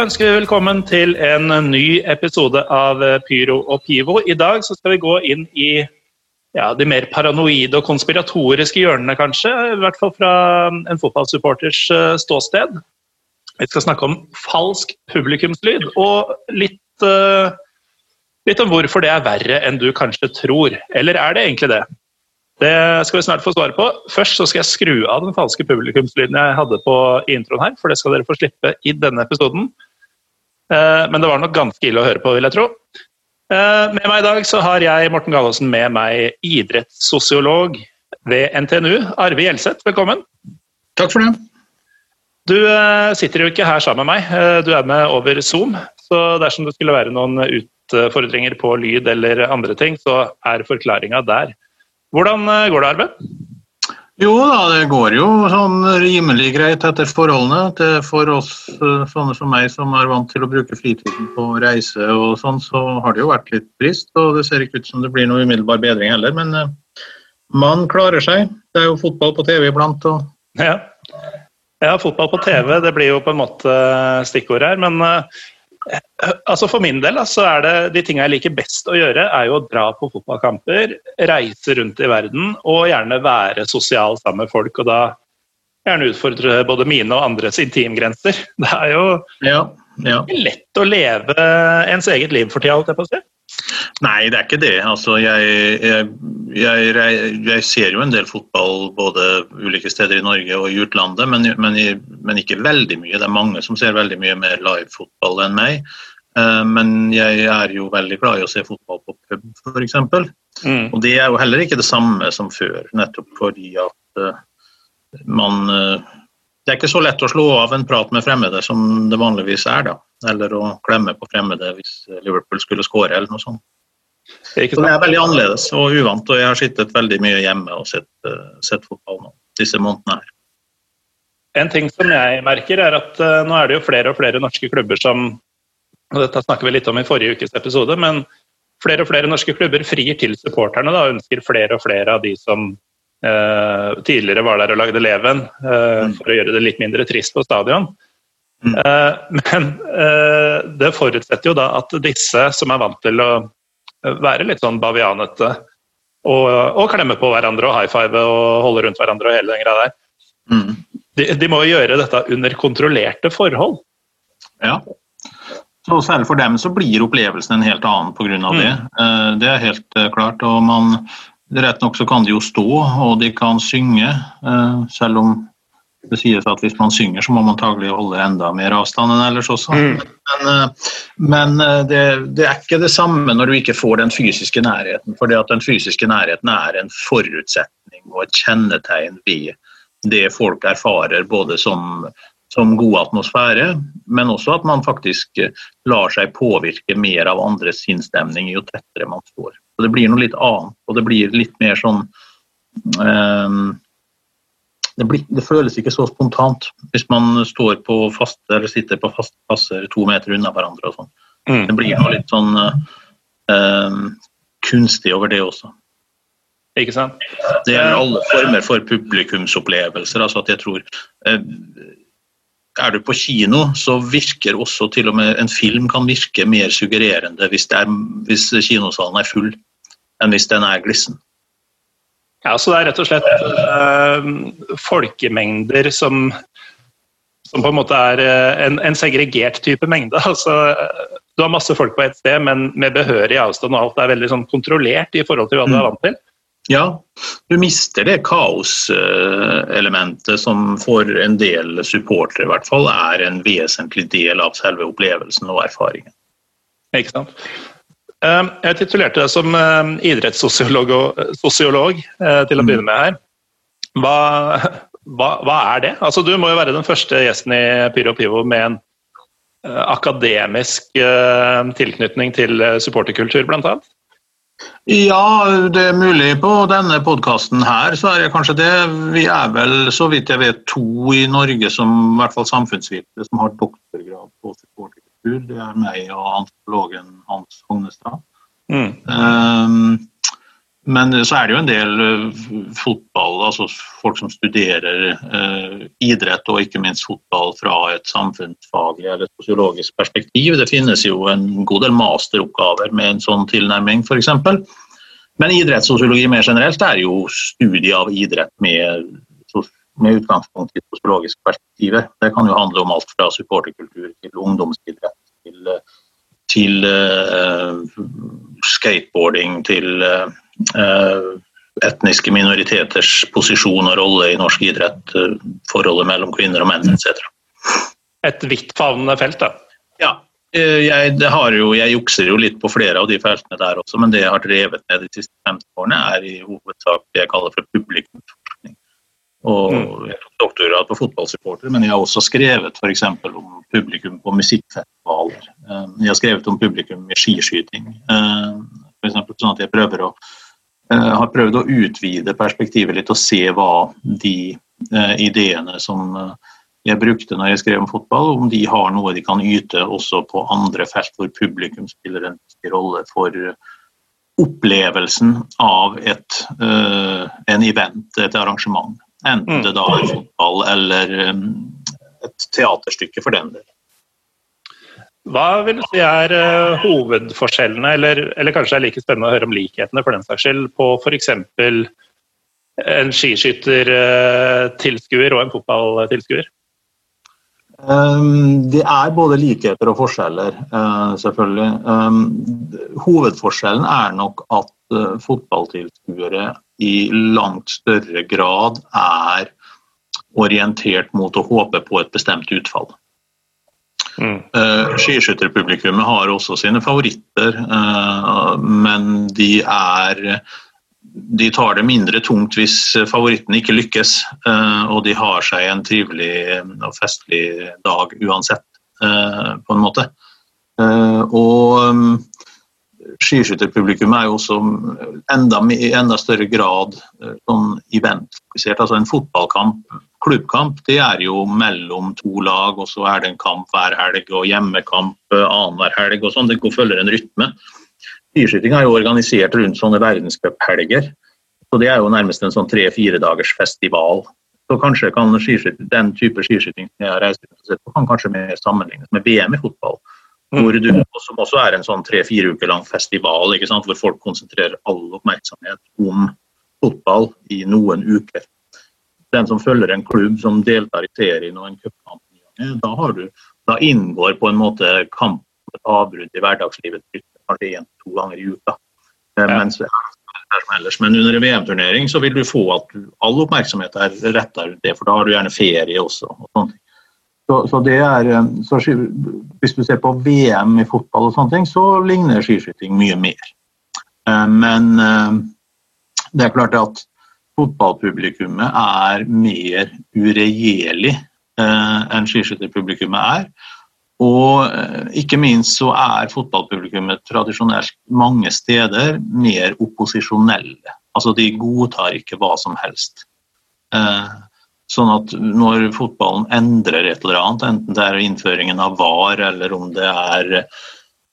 Ønsker vi velkommen til en ny episode av Pyro og Pivo. I dag skal vi gå inn i ja, de mer paranoide og konspiratoriske hjørnene, kanskje. I hvert fall fra en fotballsupporters eh, ståsted. Vi skal snakke om falsk publikumslyd, og litt, uh, litt om hvorfor det er verre enn du kanskje tror. Eller er det egentlig det? Det skal vi snart få svar på. Først så skal jeg skru av den falske publikumslyden jeg hadde på introen her, for det skal dere få slippe i denne episoden. Eh, men det var nok ganske ille å høre på, vil jeg tro. Eh, med meg i dag så har jeg Morten Gallaasen med meg idrettssosiolog ved NTNU. Arve Gjelseth, velkommen. Takk for det. Du eh, sitter jo ikke her sammen med meg, du er med over Zoom. Så dersom det skulle være noen utfordringer på lyd eller andre ting, så er forklaringa der. Hvordan går det, Arve? Jo da, det går jo sånn rimelig greit etter forholdene. Det for oss eh, sånne som meg som er vant til å bruke fritiden på reise og sånn, så har det jo vært litt brist. Og det ser ikke ut som det blir noe umiddelbar bedring heller, men uh, man klarer seg. Det er jo fotball på TV iblant. Og... Ja. ja, fotball på TV, det blir jo på en måte stikkord her. Men uh, Altså For min del så er det de tingene jeg liker best å gjøre, er jo å dra på fotballkamper, reise rundt i verden og gjerne være sosial sammen med folk. Og da gjerne utfordre både mine og andres intimgrenser. Det er jo ja, ja. lett å leve ens eget liv for tida, holdt jeg på å si. Nei, det er ikke det. Altså, jeg, jeg, jeg, jeg, ser jo en del fotball både ulike steder i Norge og i utlandet, men, men, men, ikke veldig mye. Det er mange som ser veldig mye mer live-fotball enn meg. Eh, men jeg er jo veldig glad i å se fotball på pub, f.eks. Mm. Og det er jo heller ikke det samme som før, nettopp fordi at uh, man uh, Det er ikke så lett å slå av en prat med fremmede som det vanligvis er, da. Eller å klemme på fremmede hvis Liverpool skulle skåre eller noe sånt. Det er, så det er veldig annerledes og uvant, og jeg har sittet veldig mye hjemme og sett, uh, sett fotball nå, disse månedene her. En ting som jeg merker, er at uh, nå er det jo flere og flere norske klubber som og Dette snakker vi litt om i forrige ukes episode, men flere og flere norske klubber frier til supporterne da, og ønsker flere og flere av de som uh, tidligere var der og lagde leven, mm. for å gjøre det litt mindre trist på stadion. Mm. Men det forutsetter jo da at disse som er vant til å være litt sånn bavianete. Og, og, klemme på hverandre og high five og holde rundt hverandre og hele den greia der. Mm. De, de, må gjøre dette under kontrollerte forhold. Ja. Så Særlig for dem så blir opplevelsen en helt annen pga. Mm. det. Eh, det er helt klart. og man, Rett nok så kan de jo stå og de kan synge, eh, selv om det sies at hvis man synger, så må man antagelig holde enda mer avstand enn ellers også. Mm. Men, eh, men eh, det, det, er ikke det samme når du ikke får den fysiske nærheten. For den fysiske nærheten er en forutsetning og et kjennetegn ved det folk erfarer, både som, som god atmosfære, men også at man faktisk lar seg påvirke mer av andres sinnsstemning jo tettere man står. Så Det blir noe litt annet, og det blir litt mer sånn um, det, blir, det, føles ikke så spontant hvis man står på fast, eller sitter på faste plasser to meter unna hverandre. og sånn. Mm. Det blir noe litt sånn uh, kunstig over det også. Ikke sant? Det gjelder alle former for publikumsopplevelser. altså at jeg tror uh, Er du på kino, så virker også til og med en film kan virke mer suggererende hvis, er, hvis kinosalen er full, enn hvis den er glissen. Ja, så Det er rett og slett uh, folkemengder som, som, på en måte er uh, en, en, segregert type mengde. Altså, du har masse folk på ett sted, men med behørig avstand og alt er veldig sånn, kontrollert i forhold til hva du er mm. vant til. Ja, du mister det kaoselementet som for en del supportere i hvert fall er en vesentlig del av selve opplevelsen og erfaringen. Ikke sant. Ehm, jeg titulerte deg som ehm, idrettssosiolog sosiolog, eh, til å begynne med her. Hva, hva, hva, er det? Altså, du må jo være den første gjesten i Pyro Pivo med en eh, akademisk eh, tilknytning til supporterkultur, bl.a. Ja, det er mulig på denne podkasten her, så er det kanskje det. Vi er vel, så vidt jeg vet, to i Norge som i hvert fall samfunnsvitere som har doktorgrad på supporterkultur kultur. Det er meg og antropologen Hans Hognestad. Mm. Um, men så er det jo en del fotball, altså folk som studerer uh, idrett og ikke minst fotball fra et samfunnsfaglig eller sosiologisk perspektiv. Det finnes jo en god del masteroppgaver med en sånn tilnærming, f.eks. Men idrettssosiologi mer generelt er jo studie av idrett med, med utgangspunkt i sosiologiske perspektiver. Det kan jo handle om alt fra supporterkultur til ungdomsidrett til, til uh, skateboarding til uh, etniske minoriteters posisjon og rolle i norsk idrett, uh, forholdet mellom kvinner og menn etc. Et vidtfavnende felt, da? Ja, Eh, jeg, jo, jeg, jukser jo litt på flere av de feltene der også, men det jeg har drevet med de siste 50 årene, er i hovedsak det jeg kaller for publikumsforskning. Og mm. Jeg tok doktorgrad på fotballsupporter, men jeg har også skrevet f.eks. om publikum på musikkfestivaler. Eh, jeg har skrevet om publikum i skiskyting. Eh, for eksempel, sånn at jeg prøver å, har prøvd å utvide perspektivet litt og se hva de ideene som jeg brukte når jeg skrev om fotball, om de har noe de kan yte også på andre felt hvor publikum spiller en viktig rolle for opplevelsen av et, en event, et arrangement. Enten mm. det da er fotball eller um, et teaterstykke for den del. Hva vil du si er uh, hovedforskjellene, eller, eller, kanskje det er like spennende å høre om likhetene for den saks skyld, på f.eks. en skiskyttertilskuer og en fotballtilskuer? Ehm, det er både likheter og forskjeller, eh, selvfølgelig. Ehm, hovedforskjellen er nok at eh, fotballtilskuere i langt større grad er orientert mot å håpe på et bestemt utfall. Mm. Uh, Skiskytterpublikummet har også sine favoritter, men de er de tar det mindre tungt hvis favoritten ikke lykkes, eh, og de har seg en trivelig og festlig dag uansett, eh, på en måte. Eh, og skiskytterpublikum er jo også enda, i enda større grad sånn eventfokusert. Altså en fotballkamp, klubbkamp, det er jo mellom to lag, og så er det en kamp hver helg og hjemmekamp annenhver helg og sånn. Det følger en rytme. Skiskyting er jo organisert rundt sånne verdenscuphelger. Så det er jo nærmest en sånn tre-fire dagers festival. Så kanskje kan den type skiskyting som jeg har reist rundt og kan kanskje mer sammenlignes med VM i fotball. Mm. Hvor du, som også er en sånn tre-fire uker lang festival hvor folk konsentrerer all oppmerksomhet om fotball i noen uker. Den som følger en klubb som deltar i serien og en cupkamp, da, da inngår på en måte kamp et avbrudd i hverdagslivet kanskje én-to ganger i uka. Eh, ja. Mens, Men under en VM-turnering så vil du få at all oppmerksomhet er retta rundt det, for da har du gjerne ferie også. og Så, så, det er, eh, så Hvis du ser på VM i fotball, og sånne ting, så ligner skiskyting mye mer. Eh, men det er klart at fotballpublikummet er mer uregjerlig enn skiskytterpublikummet er. Og eh, ikke minst så er fotballpublikummet tradisjonelt mange steder mer opposisjonelle. Altså de godtar ikke hva som helst. Eh, sånn at når fotballen endrer et eller annet, enten det er innføringen av VAR eller om det er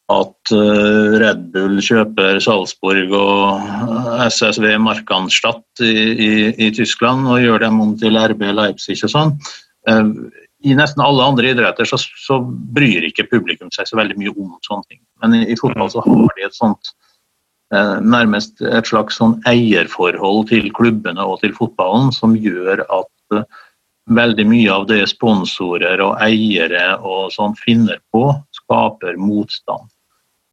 at eh, Red Bull kjøper Salzburg og SSV Markanstadt i, i, i Tyskland og gjør dem om til RB Leipzig og sånn, i nesten alle andre idretter så, så, bryr ikke publikum seg så veldig mye om sånne ting. Men i, i fotball så har de et sånt eh, nærmest et slags sånn eierforhold til klubbene og til fotballen som gjør at eh, veldig mye av det sponsorer og eiere og sånn finner på, skaper motstand.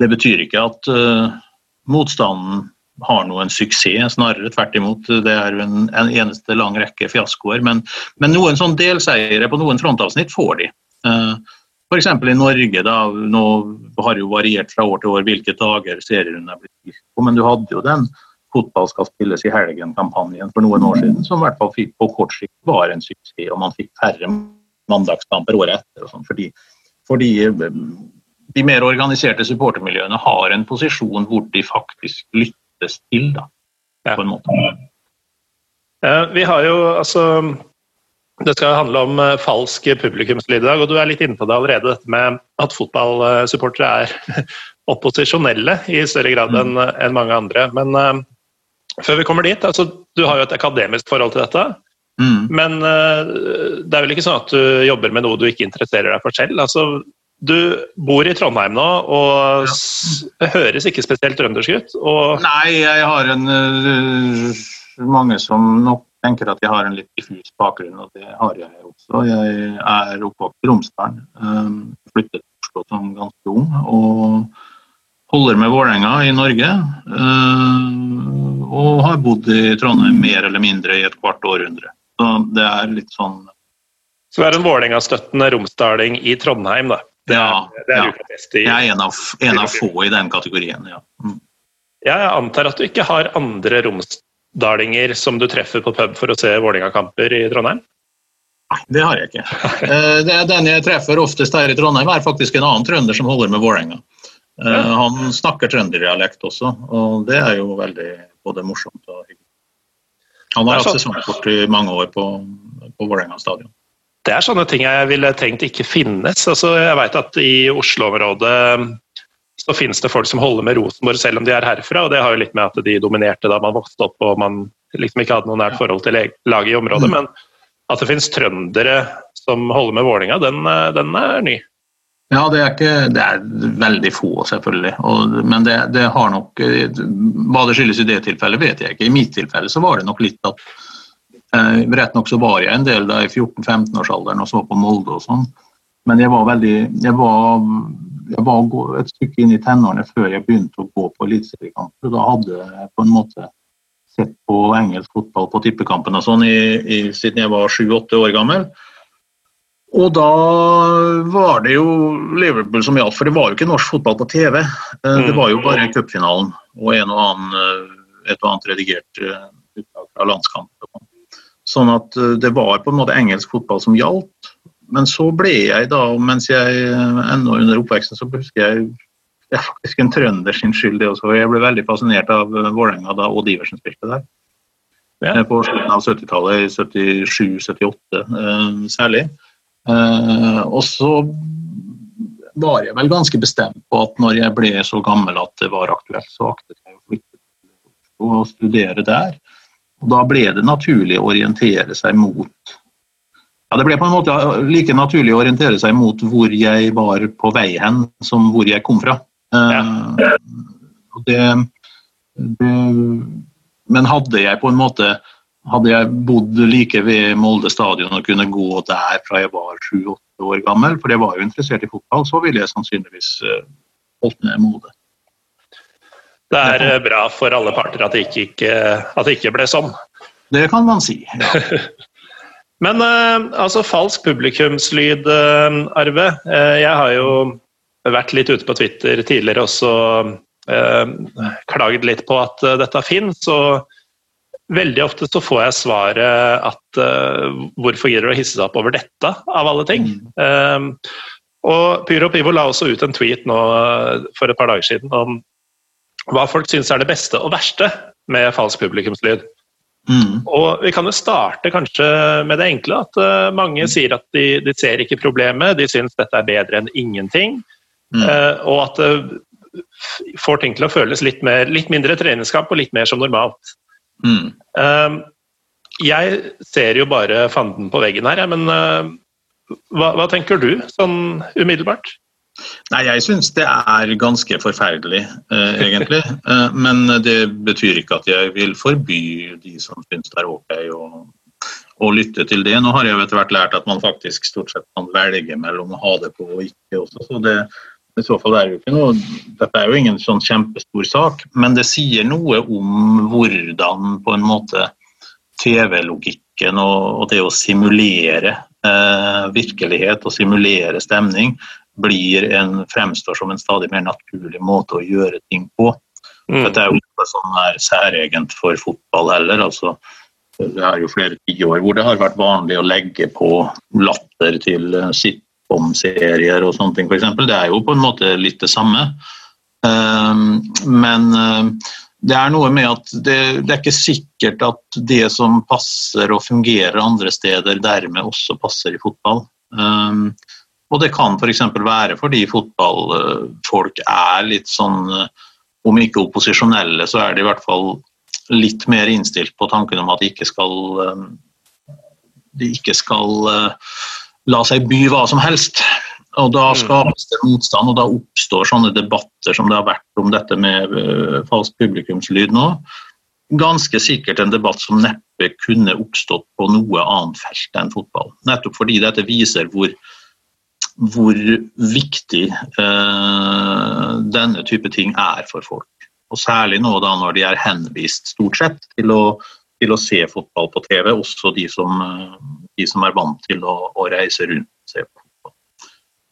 Det betyr ikke at eh, motstanden har noen suksess, snarere tvert imot. Det er en, en eneste lang rekke fiaskoer. Men, men noen sånn delseiere på noen frontavsnitt får de. Eh, F.eks. i Norge, da, nå har det jo variert fra år til år hvilke dager serierunden er blitt gitt på, men du hadde jo den 'Fotball skal spilles i helgen'-kampanjen for noen år siden, som i hvert fall på kort sikt var en suksess, og man fikk færre mandagskamper året etter. og sånn, fordi, fordi eh, de mer organiserte supportermiljøene har en posisjon hvor de faktisk lytter lyttes til, da, på en måte. Ja, vi har jo altså Det skal handle om uh, falsk publikumslyd i dag, og du er litt inne på det allerede, dette med at fotballsupportere er opposisjonelle i større grad enn mm. en mange andre. Men uh, før vi kommer dit, altså, du har jo et akademisk forhold til dette. Mm. Men uh, det er vel ikke sånn at du jobber med noe du ikke interesserer deg for selv? Altså, du bor i Trondheim nå og ja. høres ikke spesielt trøndersk ut. Nei, jeg har en uh, Mange som nok tenker at jeg har en litt diffus bakgrunn, og det har jeg også. Jeg er oppvokst i Romsdalen. Um, flyttet til Oslo som ganske ung. og holder med Vålerenga i Norge. Uh, og har bodd i Trondheim mer eller mindre i et kvart århundre. Så det er litt sånn Så du er en Vålerenga-støttende romsdaling i Trondheim, da? Det er, ja. Det er ja. I, jeg er en av, en av, få i den kategorien, ja. Mm. Jeg antar at du ikke har andre romsdalinger som du treffer på pub for å se Vålerenga-kamper i Trondheim? Nei, det har jeg ikke. Eh, den jeg treffer oftest her i Trondheim, er faktisk en annen trønder som holder med Vålerenga. Ja. han snakker trønderdialekt også, og det er jo veldig både morsomt og hyggelig. Han har hatt sesongkort i mange år på, på Vålerenga stadion. Det er sånne ting jeg ville tenkt ikke finnes. Altså, jeg vet at i Oslo-området så finnes det folk som holder med Rosenborg selv om de er herfra, og det har jo litt med at de dominerte da man vokste opp og man liksom ikke hadde noe nært forhold til laget i området. Mm. Men at det finnes trøndere som holder med Vålinga, den, den er ny. Ja, det er, ikke, det er veldig få, selvfølgelig. Og, men det, det, har nok Hva det skyldes i det tilfellet, vet jeg ikke. I mitt tilfelle så var det nok litt at eh, Rett nok så var jeg en del da i 14-15-årsalderen og så på Molde og sånn. Men jeg var veldig jeg var, jeg var et stykke inn i tenårene før jeg begynte å gå på eliteseriekamper. Da hadde jeg på en måte sett på engelsk fotball på tippekampen og sånn i, i, siden jeg var sju-åtte år gammel. Og da var det jo Liverpool som gjaldt, for det var jo ikke norsk fotball på TV. Eh, det var jo mm. bare cupfinalen og en og annen, eh, et og annet redigert eh, uttak fra landskamp. Sånn at det var på en måte engelsk fotball som gjaldt. Men så ble jeg da, mens jeg ennå under oppveksten, så husker jeg det er faktisk en trønder sin skyld, det også. Jeg ble veldig fascinert av Vålerenga da Odd Iversen spilte der. Ja. På slutten av 70-tallet, i 77-78 særlig. Og så var jeg vel ganske bestemt på at når jeg ble så gammel at det var aktuelt, så aktet jeg å flytte og studere der. Og da ble det naturlig å orientere seg mot ja, Det ble på en måte like naturlig å orientere seg mot hvor jeg var på vei hen, som hvor jeg kom fra. Uh, det, det, men hadde jeg på en måte hadde jeg bodd like ved Molde stadion og kunne gå der fra jeg var sju-åtte år gammel, for jeg var jo interessert i fotball, så ville jeg sannsynligvis eh, holdt ned Molde. Det er eh, bra for alle parter at det ikke, at det ikke ble sånn. Det kan man si. ja. Men eh, altså falsk publikumslyd, Arve. Jeg har jo vært litt ute på Twitter tidligere også klaget litt på at dette finnes. og Veldig ofte så får jeg svaret at hvorfor gidder du å hisse deg opp over dette, av alle ting. Mm. Um, og Pyro Pivo la også ut en tweet nå for et par dager siden om hva folk syns er det beste og verste med falsk publikumslyd. Mm. Og Vi kan jo starte kanskje med det enkle, at uh, mange mm. sier at de, de, ser ikke problemet, de syns dette er bedre enn ingenting. Mm. og at det får ting til å føles litt, mer, litt mindre treningskamp og litt mer som normalt. Mm. Uh, jeg ser jo bare fanden på veggen her, men uh, hva, hva, tenker du sånn umiddelbart? Nei, Jeg syns det er ganske forferdelig, eh, egentlig. Eh, men det betyr ikke at jeg vil forby de som syns det er ok å, å, lytte til det. Nå har jeg jo etter hvert lært at man faktisk stort sett kan velge mellom å ha det på og ikke også. så det i så fall er det jo ikke noe, Dette er jo ingen sånn kjempestor sak, men det sier noe om hvordan på en måte TV-logikken og, og, det å simulere eh, virkelighet og simulere stemning blir en, fremstår som en stadig mer naturlig måte å gjøre ting på. Mm. Dette er jo ikke sånn her særegent for fotball heller. altså det er jo flere tiår hvor det har vært vanlig å legge på latter til sitt sitcom-serier og sånne ting f.eks. Det er jo på en måte litt det samme. Ehm, men eh, det er noe med at det, det, er ikke sikkert at det som passer og fungerer andre steder, dermed også passer i fotball. Og det kan f.eks. være fordi fotballfolk er litt sånn, om ikke opposisjonelle, så er de i hvert fall litt mer innstilt på tanken om at de ikke skal, de ikke skal la seg by hva som helst. Og Da mm. skapes det motstand, og da oppstår sånne debatter som det har vært om dette med falsk publikumslyd nå. Ganske sikkert en debatt som neppe kunne oppstått på noe annet felt enn fotball. Nettopp fordi dette viser hvor, hvor viktig eh, denne type ting er for folk. Og Særlig nå da når de er henvist stort sett til å, til å se fotball på TV, også de som, eh, de som er vant til å, å, reise rundt og se på fotball.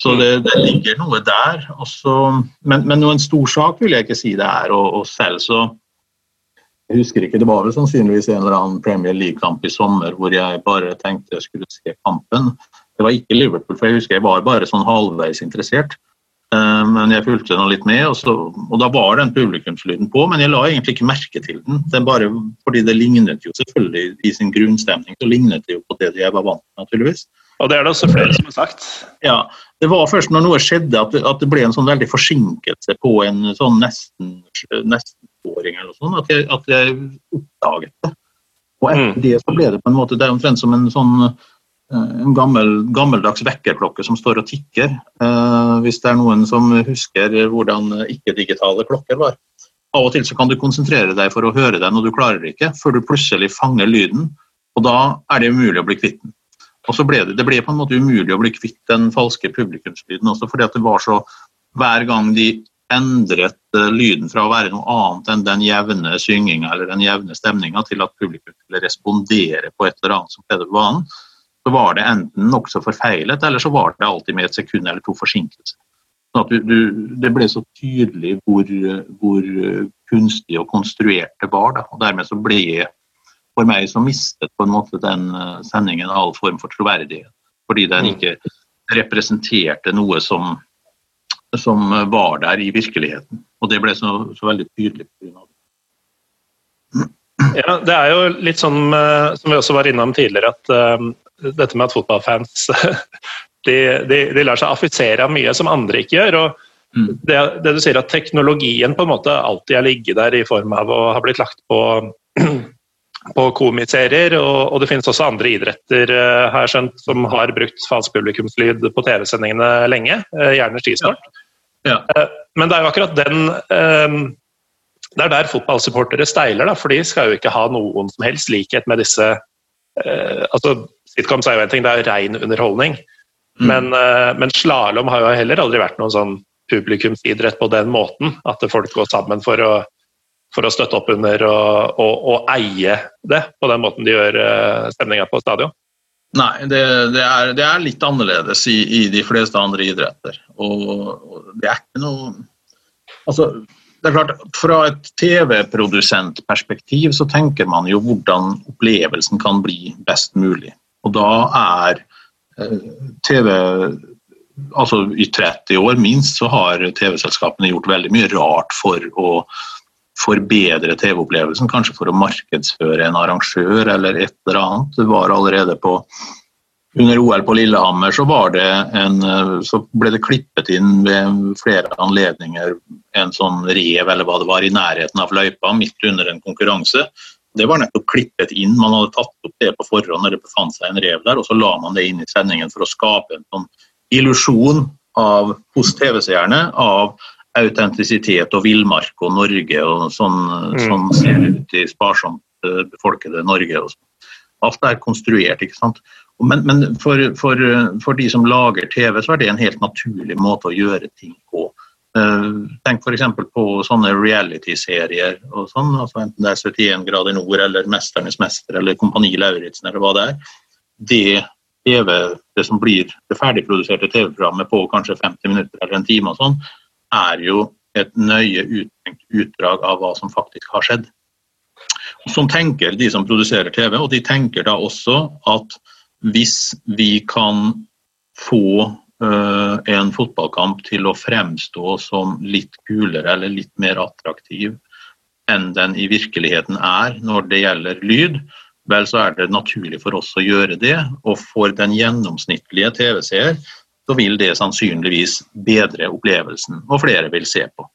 Så det, det ligger noe der. Også, men, men noen stor sak vil jeg ikke si det er. Og, og selv så jeg husker ikke, Det var vel sannsynligvis en eller annen Premier League-kamp i sommer hvor jeg bare tenkte jeg skulle se kampen. Det var ikke Liverpool, for jeg husker jeg var bare sånn halvveis interessert. Eh, men jeg fulgte nå litt med, og, så, og, da var den publikumslyden på. Men jeg la egentlig ikke merke til den. den bare, fordi det lignet jo selvfølgelig i sin grunnstemning så lignet det jo på det jeg var vant med, naturligvis. Og det er det også flere som har sagt. Ja. Det var først når noe skjedde at det, at det ble en sånn veldig forsinkelse på en sånn nesten, nesten eller noe sånt, at jeg, at jeg oppdaget det. Og etter mm. det så ble det på en måte Det er omtrent som en sånn en gammel, gammeldags vekkerklokke som står og tikker. Eh, hvis det er noen som husker hvordan ikke-digitale klokker var. Av og til så kan du konsentrere deg for å høre den, og du klarer det ikke, før du plutselig fanger lyden. Og da er det umulig å bli kvitt den. Og så ble det, det ble på en måte umulig å bli kvitt den falske publikumslyden også, fordi at det var så Hver gang de endret eh, lyden fra å være noe annet enn den jevne synginga eller den jevne stemninga til at publikum skulle respondere på et eller annet som skjedde på banen, så var det enten nokså forfeilet, eller så var det alltid med et sekund eller to forsinkelse. Sånn at du, du, det ble så tydelig hvor, hvor, kunstig og konstruert det var. Da. Og dermed så ble for meg så mistet på en måte den eh, sendingen all form for troverdighet. Fordi den mm. ikke representerte noe som som var der i virkeligheten. Og det ble så, så veldig tydelig. Ja, det er jo litt sånn eh, som vi også var innom tidligere, at dette med at fotballfans de, de, de, lar seg affisere av mye som andre ikke gjør. og mm. det, det, du sier at teknologien på en måte alltid har ligget der i form av å ha blitt lagt på, på komiserier, og, og, det finnes også andre idretter har jeg skjønt, som har brukt falsk publikumslyd på TV-sendingene lenge, uh, gjerne skisport. Ja. Ja. Eh, men det er jo akkurat den Det er der fotballsupportere steiler, da, for de skal jo ikke ha noen som helst likhet med disse eh, altså Sitcoms er jo en ting, det er rein underholdning. Mm. Men, eh, men slalåm har jo heller aldri vært noen sånn publikumsidrett på den måten. At folk går sammen for å, for å støtte opp under og, og, og, eie det på den måten de gjør stemninga på stadion. Nei, det, det, er, det, er, litt annerledes i, i, de fleste andre idretter. Og, og, det er ikke noe Altså, det er klart, Fra et TV-produsentperspektiv så tenker man jo hvordan opplevelsen kan bli best mulig. Og da er eh, TV Altså i 30 år minst så har TV-selskapene gjort veldig mye rart for å forbedre TV-opplevelsen, kanskje for å markedsføre en arrangør eller et eller annet. Det var allerede på under OL på Lillehammer så, en, så, ble det klippet inn ved flere anledninger en sånn rev eller hva det var i nærheten av løypa midt under en konkurranse. Det var nettopp klippet inn. Man hadde tatt opp det på forhånd når det befant seg en rev der, og så la man det inn i sendingen for å skape en sånn illusjon av, hos TV-seerne av autentisitet og villmark og Norge og sånn, mm. sånn ser ut i sparsomt eh, befolkede Norge. og sånn. Alt er konstruert. ikke sant? Men, men for, for, for, de som lager TV, så er det en helt naturlig måte å gjøre ting på. Uh, tenk f.eks. på sånne reality-serier, og sånn, altså enten det er 71 grader nord eller 'Mesternes mester' eller 'Kompani Lauritzen' eller hva det er. Det, TV, det som blir det ferdigproduserte TV-programmet på kanskje 50 minutter eller en time, og sånn, er jo et nøye uttenkt utdrag av hva som faktisk har skjedd. Sånn tenker de som produserer TV, og de tenker da også at hvis vi kan få en fotballkamp til å fremstå som litt kulere eller litt mer attraktiv enn den i virkeligheten er når det gjelder lyd, vel så er det naturlig for oss å gjøre det. Og for den gjennomsnittlige TV-seer så vil det sannsynligvis bedre opplevelsen, og flere vil se på.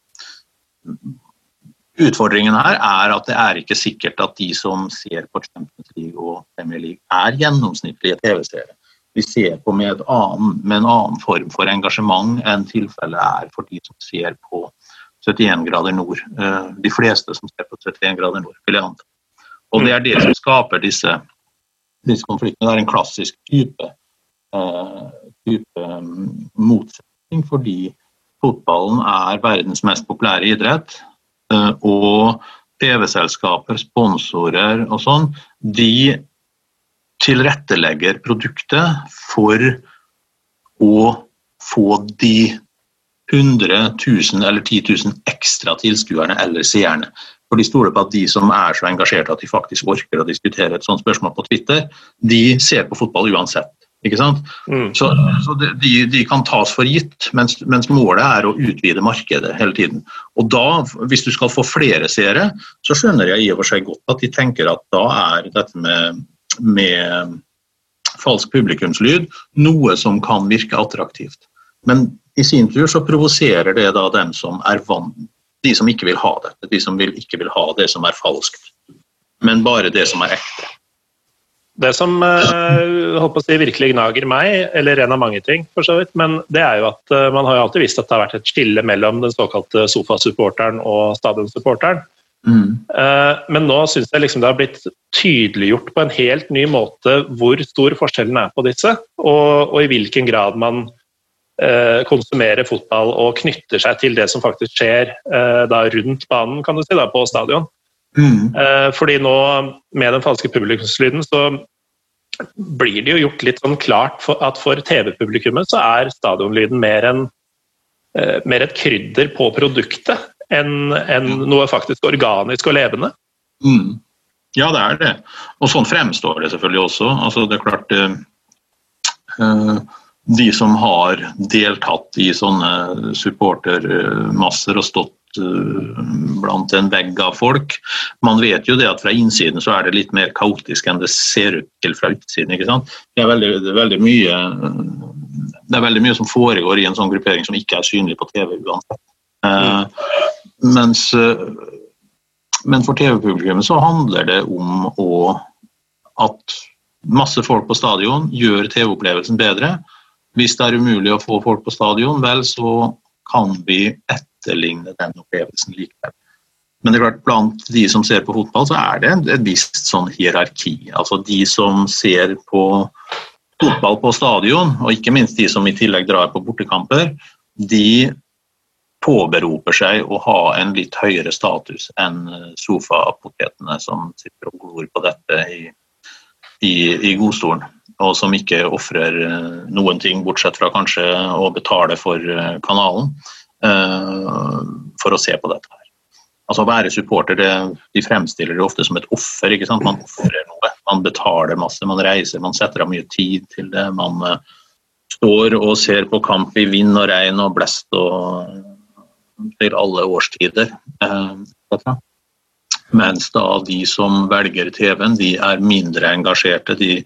Utfordringen her er at det er ikke sikkert at de som ser på Champions League og Premier League, er gjennomsnittlige TV-seere. Vi ser på med, annen, med, en annen form for engasjement enn tilfellet er for de som ser på 71 grader nord. Eh, de fleste som ser på 71 grader nord, vil jeg anta. Og det er det som skaper disse, disse konfliktene. Det er en klassisk type, uh, type mm, motsetning, fordi fotballen er verdens mest populære idrett. Uh, og TV-selskaper, sponsorer og sånn, de tilrettelegger produktet for å få de 100 000 eller 10 000 ekstra tilskuerne eller seerne. For de stoler på at de som er så engasjerte at de faktisk orker å diskutere et sånt spørsmål på Twitter, de ser på fotball uansett. Ikke sant? Mm. Så, så de, de, kan tas for gitt, mens, mens, målet er å utvide markedet hele tiden. Og da, Hvis du skal få flere seere, så skjønner jeg i og for seg godt at de tenker at da er dette med, med falsk publikumslyd noe som kan virke attraktivt. Men i sin tur så provoserer det da dem som er vant de som ikke vil ha det. De som vil, ikke vil ha det som er falskt, men bare det som er ekte. Det som uh, å si, virkelig gnager meg, eller en av mange ting, for så vidt, men det er jo at uh, man har jo alltid visst at det har vært et skille mellom den såkalte sofasupporteren og stadionsupporteren. Mm. Uh, men nå syns jeg liksom det har blitt tydeliggjort på en helt ny måte hvor stor forskjellen er på disse, og, og i hvilken grad man Eh, konsumerer fotball og knytter seg til det som faktisk skjer eh, da, rundt banen, kan du si, da, på stadion. Mm. Eh, fordi nå, med den falske publikumslyden, så blir det jo gjort litt sånn klart for at for TV-publikummet så er stadionlyden mer, en, mer et krydder på produktet enn en noe faktisk organisk og levende. Mm. Ja, det er det. Og sånn fremstår det selvfølgelig også. Altså, det er klart uh, de som har deltatt i sånne supportermasser og stått eh, blant en vegg av folk. Man vet jo det at fra innsiden så er det litt mer kaotisk enn det ser ut til fra utsiden. ikke sant? Det er veldig, det er veldig, mye, det er veldig mye som foregår i en sånn gruppering som ikke er synlig på TV uansett. Uh, mens, men for TV-publikummet så handler det om å, at masse folk på stadion gjør TV-opplevelsen bedre. Hvis det er umulig å få folk på stadion, vel, så kan vi etterligne den opplevelsen likevel. Men det er klart, blant de som ser på fotball, så er det et visst sånn hierarki. Altså de som ser på fotball på stadion, og ikke minst de som i tillegg drar på bortekamper, de påberoper seg å ha en litt høyere status enn sofapotetene som sitter og glor på dette i, i, i godstolen og som ikke ofrer eh, noen ting, bortsett fra kanskje å betale for eh, kanalen, eh, for å se på dette her. Altså Å være supporter, det, de fremstiller det ofte som et offer. ikke sant? Man ofrer noe. Man betaler masse, man reiser, man setter av mye tid til det. Man står og ser på kamp i vind og regn og blest og til alle årstider. Mens da de som velger TV-en, de er mindre engasjerte. De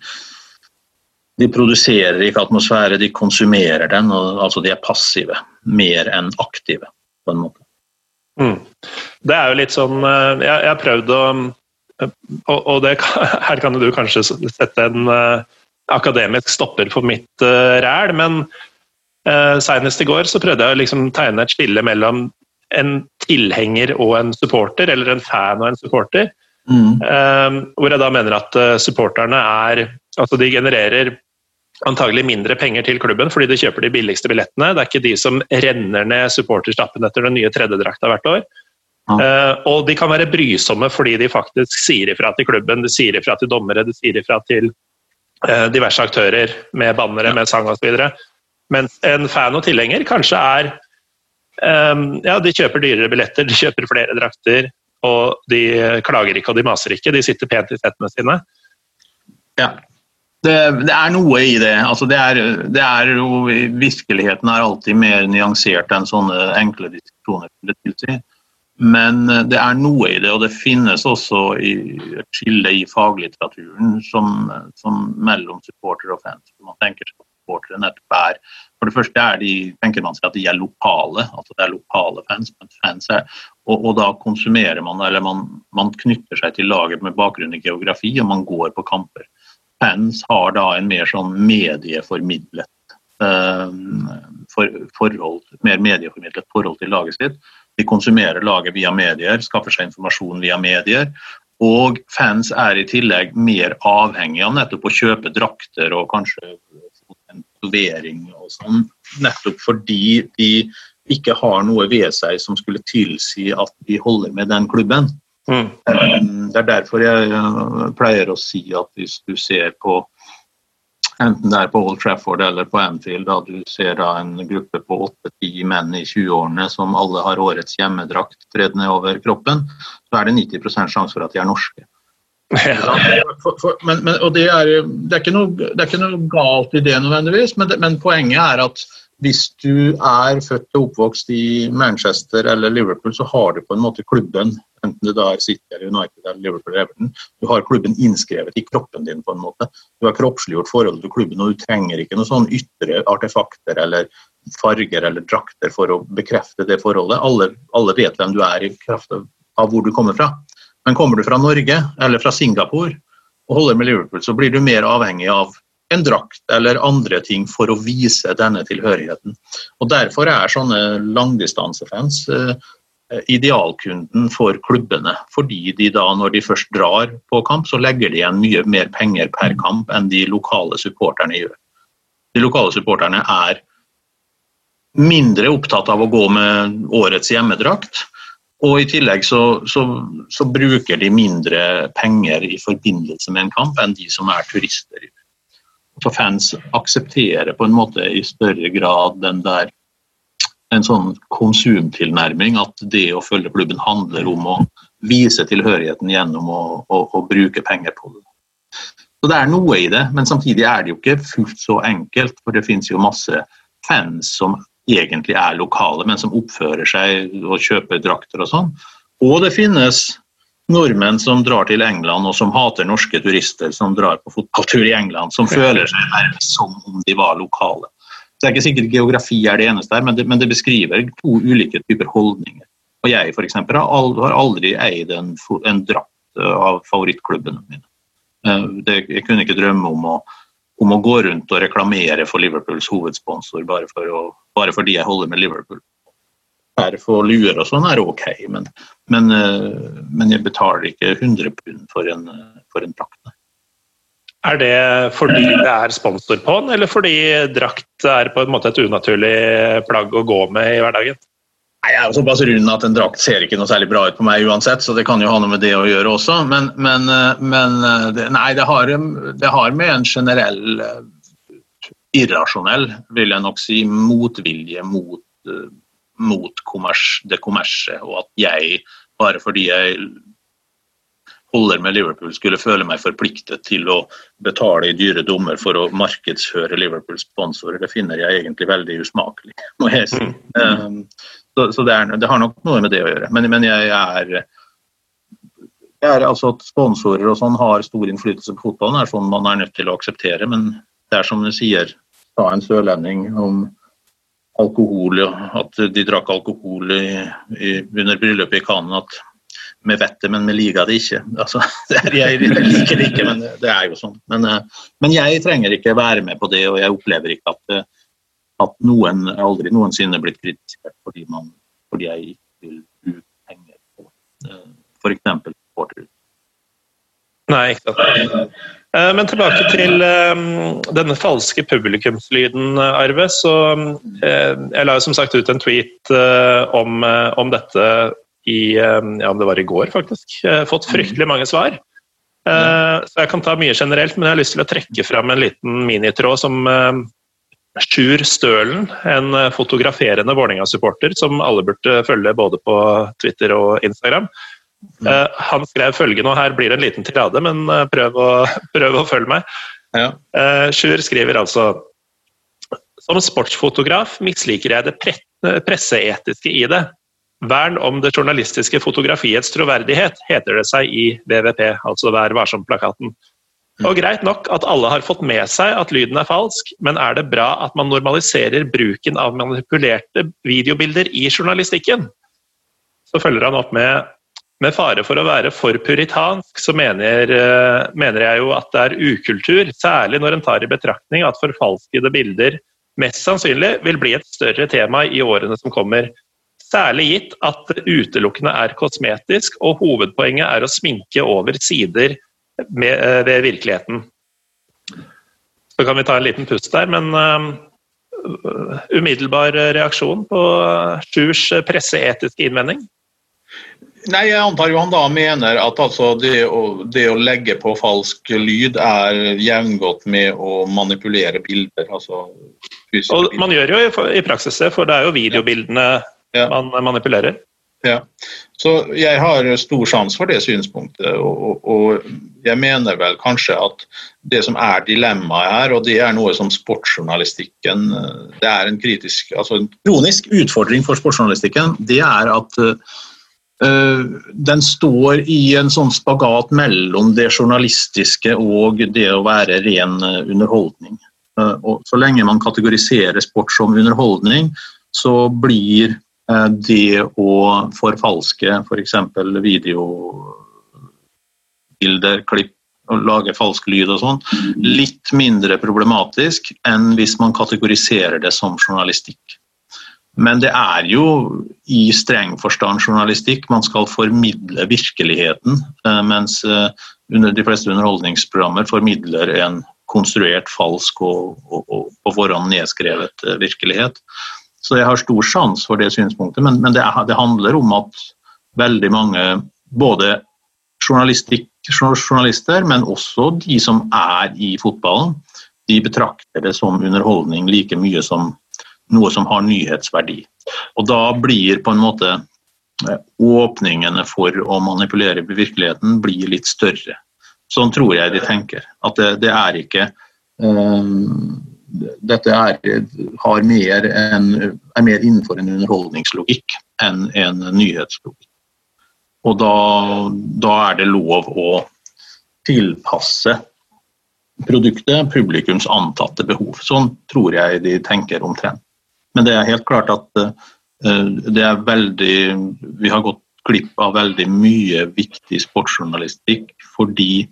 de produserer ikke atmosfære, de konsumerer den. Og, altså de er passive mer enn aktive, på en måte. Mm. Det er jo litt sånn eh, Jeg, har prøvd å Og, og det, her kan du kanskje sette en akademisk stopper for mitt ræl, men uh, senest i går så prøvde jeg å liksom tegne et skille mellom en tilhenger og en supporter, eller en fan og en supporter. Mm. Uh, hvor jeg da mener at supporterne er Altså de genererer antagelig mindre penger til klubben fordi de kjøper de billigste billettene. Det er ikke de som renner ned supporterstappen etter den nye tredjedrakta hvert år. Uh, og de kan være brysomme fordi de faktisk sier ifra til klubben, de sier ifra til dommere, de sier ifra til uh, diverse aktører med bannere, ja. med sang osv. Mens en fan og tilhenger kanskje er um, Ja, de kjøper dyrere billetter, de kjøper flere drakter, og de klager ikke og de maser ikke. De sitter pent i settene sine. Ja. Det, det, er noe i det. Altså det, er, det er jo, virkeligheten er alltid mer nyansert enn sånne enkle diskusjoner. Si. Men eh, det er noe i det, og det finnes også et skille i faglitteraturen som, som mellom supporter og fans. Man tenker seg supportere nettopp er For det første er de, tenker man seg at de er lokale, altså det er lokale fans. fans er, og, og, da konsumerer man, eller man, man, knytter seg til laget med bakgrunn i geografi, og man går på kamper. Fans har da en mer sånn medieformidlet uh, for, forhold, mer medieformidlet forhold til laget sitt. De konsumerer laget via medier, skaffer seg informasjon via medier. Og fans er i tillegg mer avhengig av nettopp å kjøpe drakter og kanskje tatovering og sånn, nettopp fordi de ikke har noe ved seg som skulle tilsi at de holder med den klubben. Mm. Det er derfor jeg pleier å si at hvis du ser på enten det er på Old Trafford eller på Anfield, da du ser da en gruppe på åtte-ti menn i 20-årene som alle har årets hjemmedrakt tredd ned over kroppen, så er det 90 sjanse for at de er norske. Det er, ikke noe, galt i det nødvendigvis, men, men poenget er at hvis du er født og oppvokst i Manchester eller Liverpool, så har du på en måte klubben, enten det da er City eller United eller Liverpool eller Everton, du har klubben innskrevet i kroppen din på en måte. Du har kroppsliggjort forholdet til klubben, og du trenger ikke noen sånn ytre artefakter eller farger eller drakter for å bekrefte det forholdet. Alle, alle vet hvem du er i kraft av hvor du kommer fra. Men kommer du fra Norge eller fra Singapore og holder med Liverpool, så blir du mer avhengig av en drakt eller andre ting for å vise denne tilhørigheten. Og Derfor er sånne langdistansefans eh, idealkunden for klubbene. Fordi de da, når de først drar på kamp, så legger de igjen mye mer penger per kamp enn de lokale supporterne gjør. De lokale supporterne er mindre opptatt av å gå med årets hjemmedrakt. Og i tillegg så, så, så, bruker de mindre penger i forbindelse med en kamp enn de som er turister. Så fans aksepterer på en måte i større grad den der en sånn konsumtilnærming at det å følge klubben handler om å vise tilhørigheten gjennom å, å, å bruke penger på det. Så Det er noe i det, men samtidig er det jo ikke fullt så enkelt. For det finnes jo masse fans som egentlig er lokale, men som oppfører seg og kjøper drakter og sånn. Og det finnes nordmenn som drar til England og som hater norske turister som drar på fotballtur i England, som føler seg nærmest som om de var lokale. Så Det er ikke sikkert geografi er det eneste her, men det, men det beskriver to ulike typer holdninger. Og Jeg for eksempel, har aldri eid en, en drakt av favorittklubbene mine. Eh, det, jeg kunne ikke drømme om å om å gå rundt og reklamere for Liverpools hovedsponsor bare, for å, bare fordi jeg holder med Liverpool. For luer og sånn er ok, men, men, eh, men, jeg betaler ikke 100 pund for en, for en drakt. Er det fordi det er sponsor på den, eller fordi drakt er på en måte et unaturlig plagg å gå med i hverdagen? Nei, Jeg er jo såpass rund at en drakt ser ikke noe særlig bra ut på meg uansett, så det kan jo ha noe med det å gjøre også. Men, men, men det, nei, det har, det har, med en generell eh, irrasjonell, vil jeg nok si, motvilje mot, eh, mot kommers, det kommersielle, Og at jeg, bare fordi jeg holder med Liverpool, skulle føle meg forpliktet til å betale i dyre dommer for å markedsføre Liverpools sponsorer, det finner jeg egentlig veldig usmakelig, må jeg si. Um, så, så det, er, det, har nok noe med det å gjøre. Men, men jeg, er, jeg er altså At sponsorer og sånn har stor innflytelse på fotballen, er sånn man er nødt til å akseptere. Men det er som du sier, sa en sørlending om alkohol, at de drakk alkohol i, i, under bryllupet i kanen at vi vet det, men vi liker det ikke. Altså, det er, jeg, liker det ikke, men det er jo sånn. Men, eh, men, jeg trenger ikke være med på det, og jeg opplever ikke at eh, at noen aldri noensinne blitt kritisert fordi, man, fordi jeg ikke vil bruke penger på uh, f.eks. supportere. Nei, ikke sant. Eh, men tilbake til um, denne falske publikumslyden, Arve. Så Jeg la jo som sagt ut en tweet om, om, dette i ja, om det var i går, faktisk. Fått fryktelig mange svar. Så jeg kan ta mye generelt, men jeg har lyst til å trekke fram en liten minitråd som Sjur Stølen, en eh, fotograferende Vålerenga-supporter som alle burde følge både på Twitter og Instagram. Mm. Uh, han skrev følgende, og her blir det en liten tirade, men uh, prøv, å, prøv, å, følge meg. Ja. Sjur skriver altså Som sportsfotograf misliker jeg det pre presseetiske i det. Vern om det journalistiske fotografiets troverdighet, heter det seg i VVP, altså Vær varsom-plakaten. Og greit nok at alle har fått med seg at lyden er falsk, men er det bra at man normaliserer bruken av manipulerte videobilder i journalistikken? Så følger han opp med med fare for å være for puritansk, så mener, eh, mener, jeg jo at det er ukultur, særlig når en tar i betraktning at forfalskede bilder mest sannsynlig vil bli et større tema i årene som kommer. Særlig gitt at det utelukkende er kosmetisk, og hovedpoenget er å sminke over sider med, eh, ved virkeligheten. Så kan vi ta en liten pust der, men uh, umiddelbar reaksjon på Sjurs presseetiske innvending? Nei, Jeg antar jo han da mener at altså det, å, det, å, legge på falsk lyd er jevngodt med å manipulere bilder. altså Og bilder. Man gjør jo i, i praksis det, for det er jo videobildene ja. man manipulerer. Ja, så Jeg har stor sans for det synspunktet. Og, og, jeg mener vel kanskje at det som er dilemmaet her, og det er noe som sportsjournalistikken Det er en kritisk, altså en kronisk utfordring for sportsjournalistikken. Det er at uh, den står i en sånn spagat mellom det journalistiske og det å være ren eh, underholdning. Uh, og så lenge man kategoriserer sport som underholdning, så blir det å forfalske f.eks. For videobilder, klipp, og lage falsk lyd og sånn, litt mindre problematisk enn hvis man kategoriserer det som journalistikk. Men det er jo i streng forstand journalistikk. Man skal formidle virkeligheten, eh, mens eh, de fleste underholdningsprogrammer formidler en konstruert, falsk og, og, og på forhånd nedskrevet eh, virkelighet. Så jeg har stor sans for det synspunktet, men, men det, det, handler om at veldig mange, både journalister, men også de som er i fotballen, de betrakter det som underholdning like mye som noe som har nyhetsverdi. Og da blir på en måte eh, åpningene for å manipulere virkeligheten blir litt større. Sånn tror jeg de tenker. At det, det er ikke um, Dette er, mer en, er mer innenfor en underholdningslogikk enn en nyhetslogikk. Og da, da er det lov å tilpasse produktet publikums antatte behov. Sånn tror jeg de tenker omtrent. Men det er helt klart at eh, det er veldig Vi har gått glipp av veldig mye viktig sportsjournalistikk fordi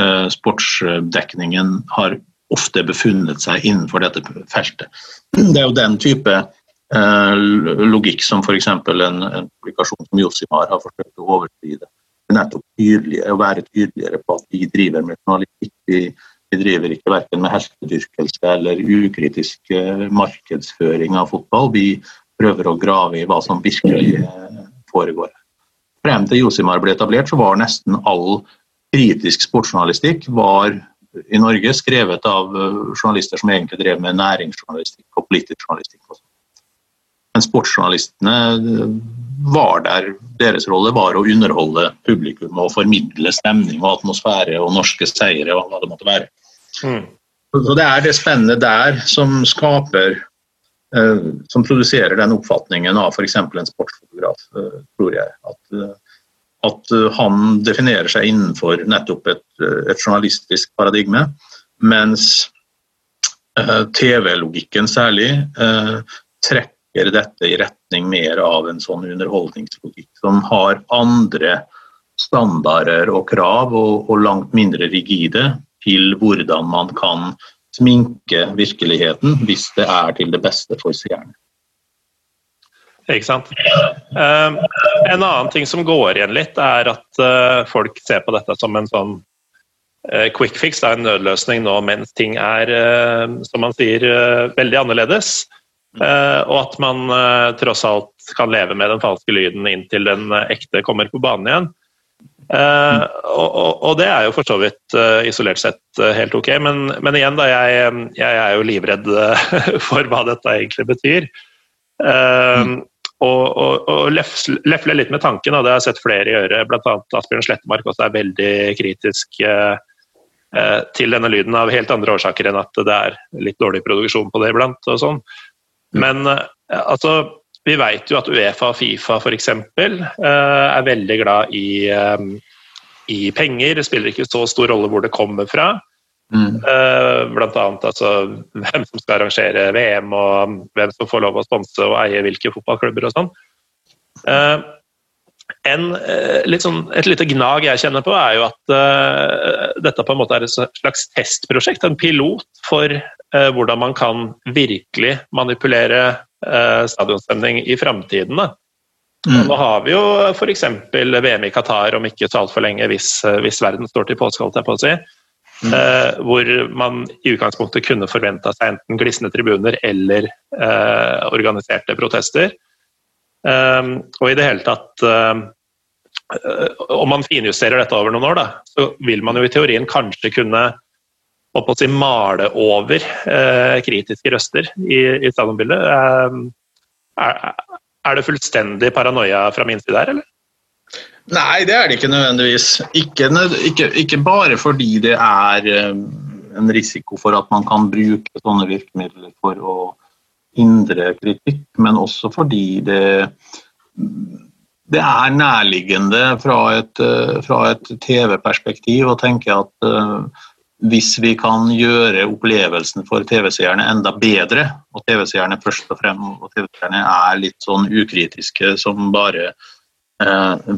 eh, sportsdekningen har ofte befunnet seg innenfor dette feltet. Det er jo den type eh, logikk som f.eks. en, en publikasjon som Josimar har forsøkt å overskride. Nettopp tydeligere, å være tydeligere på at vi driver med journalistikk. Vi, vi driver ikke verken med helsedyrkelse eller ukritisk eh, markedsføring av fotball. Vi prøver å grave i hva som virkelig eh, foregår. Frem til Josimar ble etablert, så var nesten all kritisk sportsjournalistikk var i Norge skrevet av eh, journalister som egentlig drev med næringsjournalistikk og politisk journalistikk. Også. Men sportsjournalistene var der. Deres rolle var å underholde publikum og formidle stemning og atmosfære og norske seire og hva det måtte være. Mm. Så Det er det spennende der som skaper eh, Som produserer den oppfatningen av f.eks. en sportsfotograf, eh, tror jeg. At, eh, at, han definerer seg innenfor nettopp et, et journalistisk paradigme, mens TV-logikken særlig trekker dette i retning mer av en sånn underholdningslogikk som har andre standarder og krav, og, og langt mindre rigide, til hvordan man kan sminke virkeligheten hvis det er til det beste for seerne. Ikke sant. Um, en annen ting som går igjen litt, er at uh, folk ser på dette som en sånn uh, quick fix, det er en nødløsning nå mens ting er, som man sier, veldig annerledes. og at man tross alt kan leve med den falske lyden inntil den ekte kommer på banen igjen. Uh, og, og, det er jo for så vidt uh, isolert sett uh, helt ok, men, men igjen, da, jeg, jeg, er jo livredd for hva dette egentlig betyr. Mm. Og, og, og lefle litt med tanken, og det har jeg sett flere gjøre, bl.a. Asbjørn Slettemark også er veldig kritisk til denne lyden av helt andre årsaker enn at det er litt dårlig produksjon på det iblant. og sånn. Men Men altså vi vet jo at Uefa og Fifa f.eks. Eh, er veldig glad i, um, i penger, det spiller ikke så stor rolle hvor det kommer fra. Mm. Uh, blant annet altså, hvem som skal arrangere VM, og hvem som får lov å sponse og eie hvilke fotballklubber og sånn. Uh, en, uh, sånn, et lite gnag jeg kjenner på, er jo at dette på en måte er et slags testprosjekt. En pilot for hvordan man kan virkelig manipulere stadionstemning i framtiden. Mm. Nå har vi jo f.eks. VM i Qatar om ikke så altfor lenge, hvis, hvis verden står til påske, holdt jeg på å si. Mm. Eh, hvor man i utgangspunktet kunne forventa seg enten glisne tribuner eller eh, organiserte protester. Eh, og i det hele tatt eh, Om man finjusterer dette over noen år, da, så vil man jo i teorien kanskje kunne å si, male over eh, kritiske røster i, i stadionbildet. Er, er det fullstendig paranoia fra min side her, eller? Nei, det er det ikke nødvendigvis. Ikke, ikke, ikke bare fordi det er eh, en risiko for at man kan bruke sånne virkemidler for å hindre kritikk, men også fordi det, det er nærliggende fra et, eh, et TV-perspektiv å tenke at uh, hvis vi kan gjøre opplevelsen for TV-seerne enda bedre, og TV-seerne først og fremst og TV-seerne er litt sånn ukritiske som bare Eh,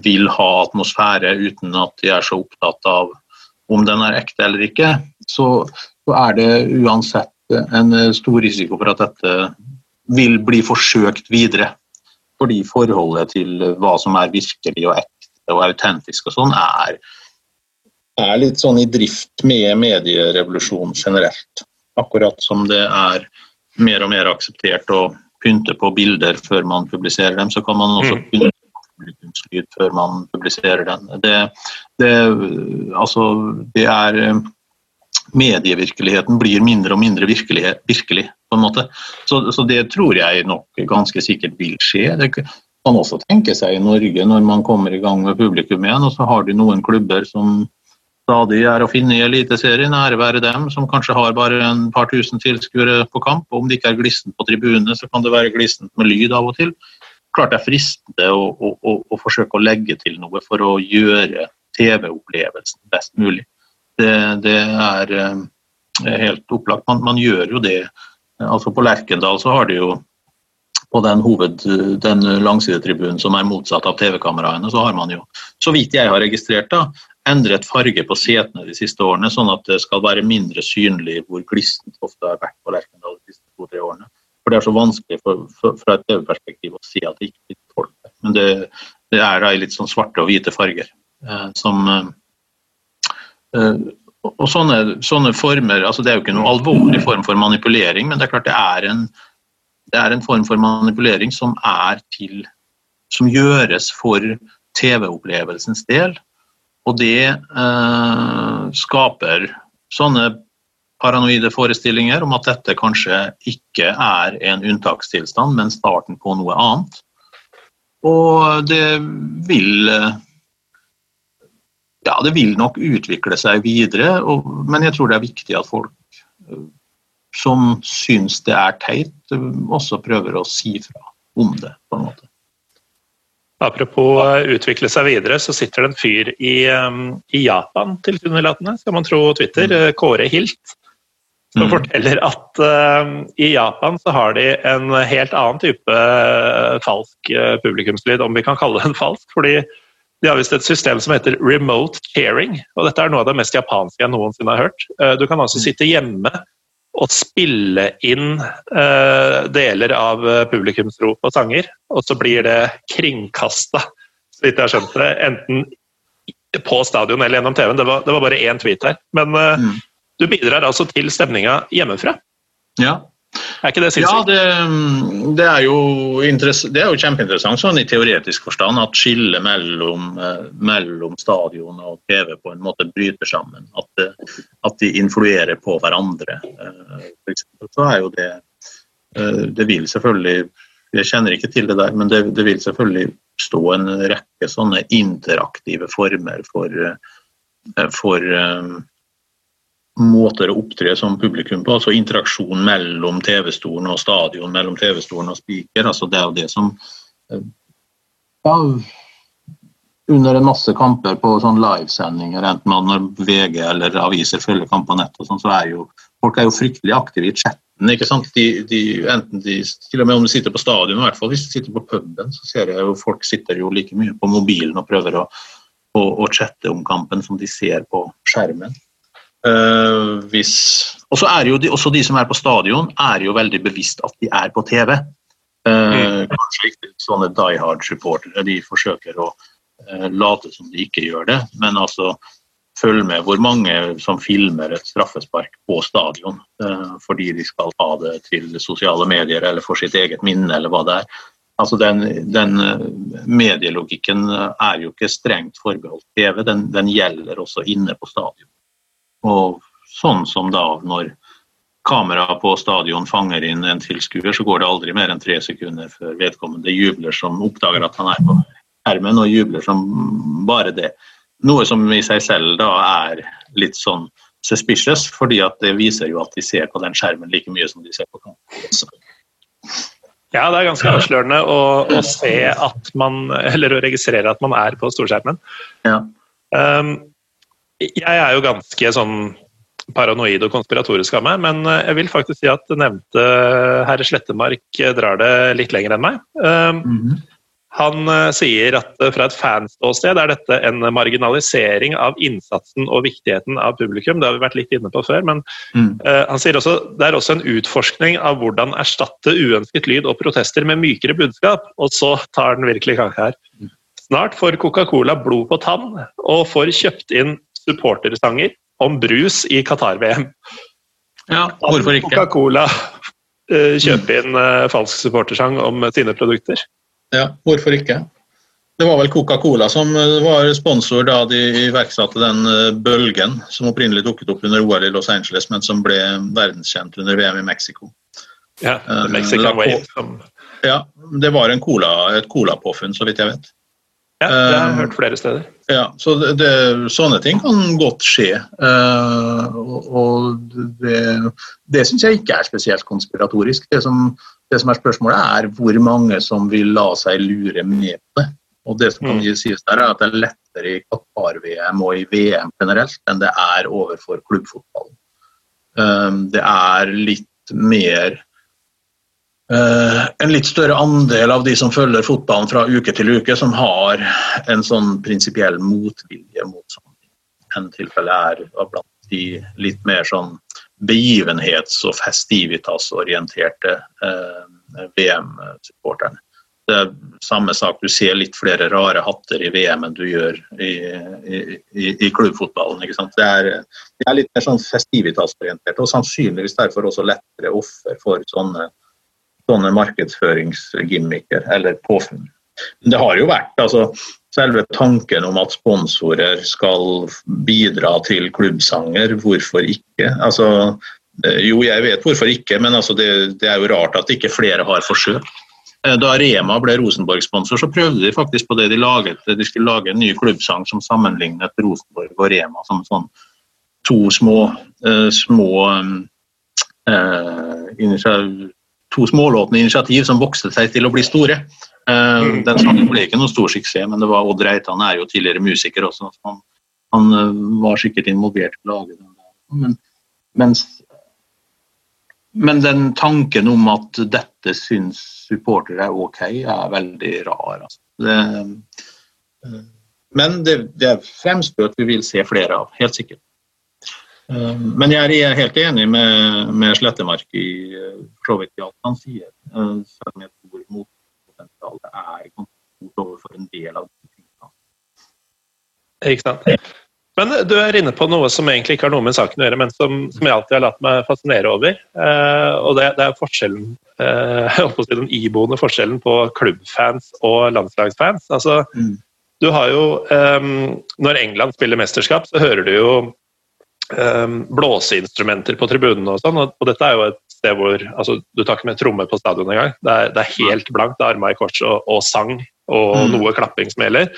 vil ha atmosfære uten at de er så opptatt av om den er ekte eller ikke, så, så er det uansett en stor risiko for at dette vil bli forsøkt videre. Fordi forholdet til hva som er virkelig og ekte og autentisk og sånn, er, er litt sånn i drift med medierevolusjonen generelt. Akkurat som det er mer og mer akseptert å pynte på bilder før man publiserer dem, så kan man også mm. pynte publikumslyd før man publiserer den. Det, det, altså, det er eh, Medievirkeligheten blir mindre og mindre virkelig, på en måte. Så, så, det tror jeg nok ganske sikkert vil skje. Det kan også tenke seg i Norge når man kommer i gang med publikum igjen, og så har de noen klubber som stadig er å finne i Eliteserien, ære være dem, som kanskje har bare en par tusen tilskuere på kamp. og Om det ikke er glissent på tribunene, så kan det være glissent med lyd av og til klart det er fristende å, å, å, å, forsøke å legge til noe for å gjøre TV-opplevelsen best mulig. Det, det er eh, helt opplagt. Man, man, gjør jo det. Altså På Lerkendal så har de jo på den hoved, den langsidetribunen som er motsatt av TV-kameraene, så har man jo, så vidt jeg har registrert, da, endret farge på setene de siste årene, sånn at det skal være mindre synlig hvor glissent ofte har vært på Lerkendal de siste to-tre årene. For det er så vanskelig for, for, fra et TV-perspektiv å si at det ikke blir folk. Men det, det er da i litt sånn svarte og hvite farger eh, som eh, eh, og sånne, sånne, former altså Det er jo ikke noe alvorlig form for manipulering, men det er klart det er en, det er en form for manipulering som er til Som gjøres for TV-opplevelsens del. Og det eh, skaper sånne paranoide forestillinger om at dette kanskje ikke er en unntakstilstand, men starten på noe annet. Og det vil Ja, det vil nok utvikle seg videre, og, men jeg tror det er viktig at folk som syns det er teit, også prøver å si fra om det, på en måte. Apropos utvikle seg videre, så sitter det en fyr i, i Japan tilsynelatende, skal man tro Twitter, mm. Kåre Hilt, som mm. forteller at uh, i Japan så har de en helt annen type uh, falsk uh, publikumslyd, om vi kan kalle det en falsk. fordi de har visst et system som heter remote cheering. og dette er noe av det mest japanske jeg noensinne har hørt. Du kan altså mm. sitte hjemme og spille inn deler av publikumsrop og sanger, og så blir det kringkasta, så vidt jeg har skjønt det, enten på stadion eller gjennom TV-en. Det, det, var bare én tweet her. Men mm du bidrar altså til stemninga hjemmefra. Ja. Er ikke det sinnssykt? Ja, det, det, er jo det, er jo kjempeinteressant sånn i teoretisk forstand at skillet mellom, eh, mellom, stadion og TV på en måte bryter sammen. At, at de influerer på hverandre. Eh, for eksempel, så er jo det eh, Det vil selvfølgelig Jeg kjenner ikke til det der, men det, det vil selvfølgelig stå en rekke sånne interaktive former for, for måter å opptre som publikum på, altså interaksjon mellom TV-stolen og stadion, mellom TV-stolen og spiker. Altså det er jo det som eh, ja, under en masse kamper på sånn livesendinger, enten man når VG eller aviser følger kamp på nett, og sånn, så er jo folk er jo fryktelig aktive i chatten. ikke sant? De, de, enten de, til og med om de sitter på stadion, i hvert fall hvis de sitter på puben, så ser jeg jo folk sitter jo like mye på mobilen og prøver å, å, å chatte om kampen som de ser på skjermen. Uh, og så er jo de, også de som er på stadion, er jo veldig bevisst at de er på TV. Uh, mm. Kanskje ikke sånne die hard-supportere, de forsøker å uh, late som de ikke gjør det, men altså følg med hvor mange som filmer et straffespark på stadion fordi de skal ha det til sosiale medier eller for sitt eget minne eller hva det er. Altså den, den medielogikken er jo ikke strengt forbeholdt TV, den, den, gjelder også inne på stadion. Og sånn som da når kameraet på stadion fanger inn en tilskuer, så går det aldri mer enn tre sekunder før vedkommende jubler som oppdager at han er på skjermen, og jubler som bare det. Noe som i seg selv da er litt sånn suspicious, fordi at det viser jo at de ser på den skjermen like mye som de ser på kampen. Ja, det er ganske avslørende å, å, se at man Eller å registrere at man er på storskjermen. Ja. Um, jeg er jo ganske sånn paranoid og konspiratorisk av meg, men jeg vil faktisk si at nevnte herre Slettemark drar det litt lenger enn meg. Mm -hmm. Han uh, sier at fra et fanståsted er dette en marginalisering av innsatsen og viktigheten av publikum. Det har vi vært litt inne på før, men mm. han sier også det er også en utforskning av hvordan erstatte uønsket lyd og protester med mykere budskap. Og så tar den virkelig kake her. Mm. Snart får Coca-Cola blod på tann og får kjøpt inn supportersanger om brus i Qatar-VM. Ja, hvorfor ikke? Coca-Cola kjøpe inn falsk supportersang om sine produkter. Ja, hvorfor ikke? Det var vel Coca-Cola som eh, var sponsor da de iverksatte den eh, bølgen som opprinnelig dukket opp under OL i Los Angeles, men som ble verdenskjent under VM i Mexico. Ja, uh, Mexican Wave. Ja, det var en cola, et colapåfunn, så vidt jeg vet. Ja, det har jeg hørt flere steder. Ja, så det, det, Sånne ting kan godt skje. Uh, og det, det syns jeg ikke er spesielt konspiratorisk. Det som det som er spørsmålet, er hvor mange som vil la seg lure med det. Og det som kan mm. sies der er at det er lettere i Qatar-VM og i VM generelt enn det er overfor klubbfotballen. Um, det er litt mer En litt større andel av de som følger fotballen fra uke til uke, som har en sånn prinsipiell motvilje mot sånn enn tilfellet er blant de litt mer sånn begivenhets- og festivitas-orienterte eh, VM-supporterne. Det er samme sak, du ser litt flere rare hatter i VM enn du gjør i, i, i klubbfotballen. ikke sant? Det er, det er litt mer sånn festivitas-orienterte, og sannsynligvis derfor også lettere offer for sånne, sånne markedsføringsgimmicker eller påfunn. Det har jo vært, altså selve tanken om at sponsorer skal bidra til klubbsanger, hvorfor ikke? Altså, eh, jo, jeg vet hvorfor ikke, men altså det, det, er jo rart at ikke flere har forsøkt. Eh, da Rema ble Rosenborg-sponsor, så prøvde de faktisk på det de laget. De skulle lage en ny klubbsang som sammenlignet Rosenborg og Rema som sånn to små, uh, små uh, to smålåtne initiativ som vokste seg til å bli store. Eh, mm. Den sangen ble ikke noen stor suksess, men det var Odd Reitan er jo tidligere musiker også. Han, han, eh, var sikkert involvert i å lage den. Men, mens, men den tanken om at dette syns supportere er ok, er veldig rar. Altså. Det, eh, men det, det er fremstøt vi vil se flere av, helt sikkert. Men jeg er helt enig med, med Slettemark i så vidt alt han sier. Selv om jeg tror motpotensialet er ganske overfor en del av de tingene. Ikke sant. Men du er inne på noe som egentlig ikke har noe med saken å gjøre, men som, som jeg alltid har latt meg fascinere over. Eh, og det, det, er forskjellen, eh, den iboende forskjellen på klubbfans og landslagsfans. Altså, mm. du har jo eh, Når England spiller mesterskap, så hører du jo eh, blåseinstrumenter på tribunene og sånn, og, dette er jo et sted hvor altså, Du tar ikke med tromme på stadion engang. Det, er, det er helt blankt. Det er armer i kors og, og sang og mm. noe klapping som gjelder.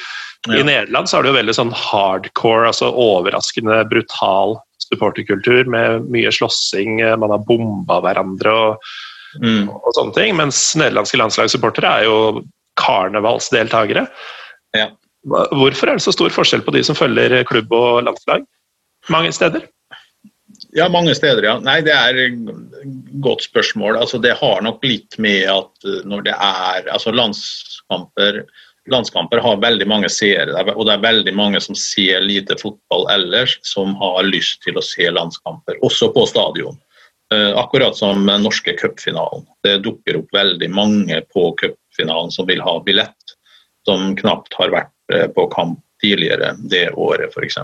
Ja. I Nederland så er det jo veldig sånn hardcore, altså overraskende brutal supporterkultur med mye slåssing. Man har bomba hverandre og, mm. og, sånne ting. Mens nederlandske landslagssupportere er jo karnevalsdeltakere. Ja. Hvorfor er det så stor forskjell på de som følger klubb og landslag mange steder? Ja, mange steder, ja. Nei, det er et godt spørsmål. Altså, det har nok litt med at eh, når det er altså landskamper Landskamper har veldig mange seere, og det er veldig mange som ser lite fotball ellers, som har lyst til å se landskamper, også på stadion. Eh, akkurat som den norske cupfinalen. Det dukker opp veldig mange på cupfinalen som vil ha billett, som knapt har vært eh, på kamp tidligere det året, f.eks.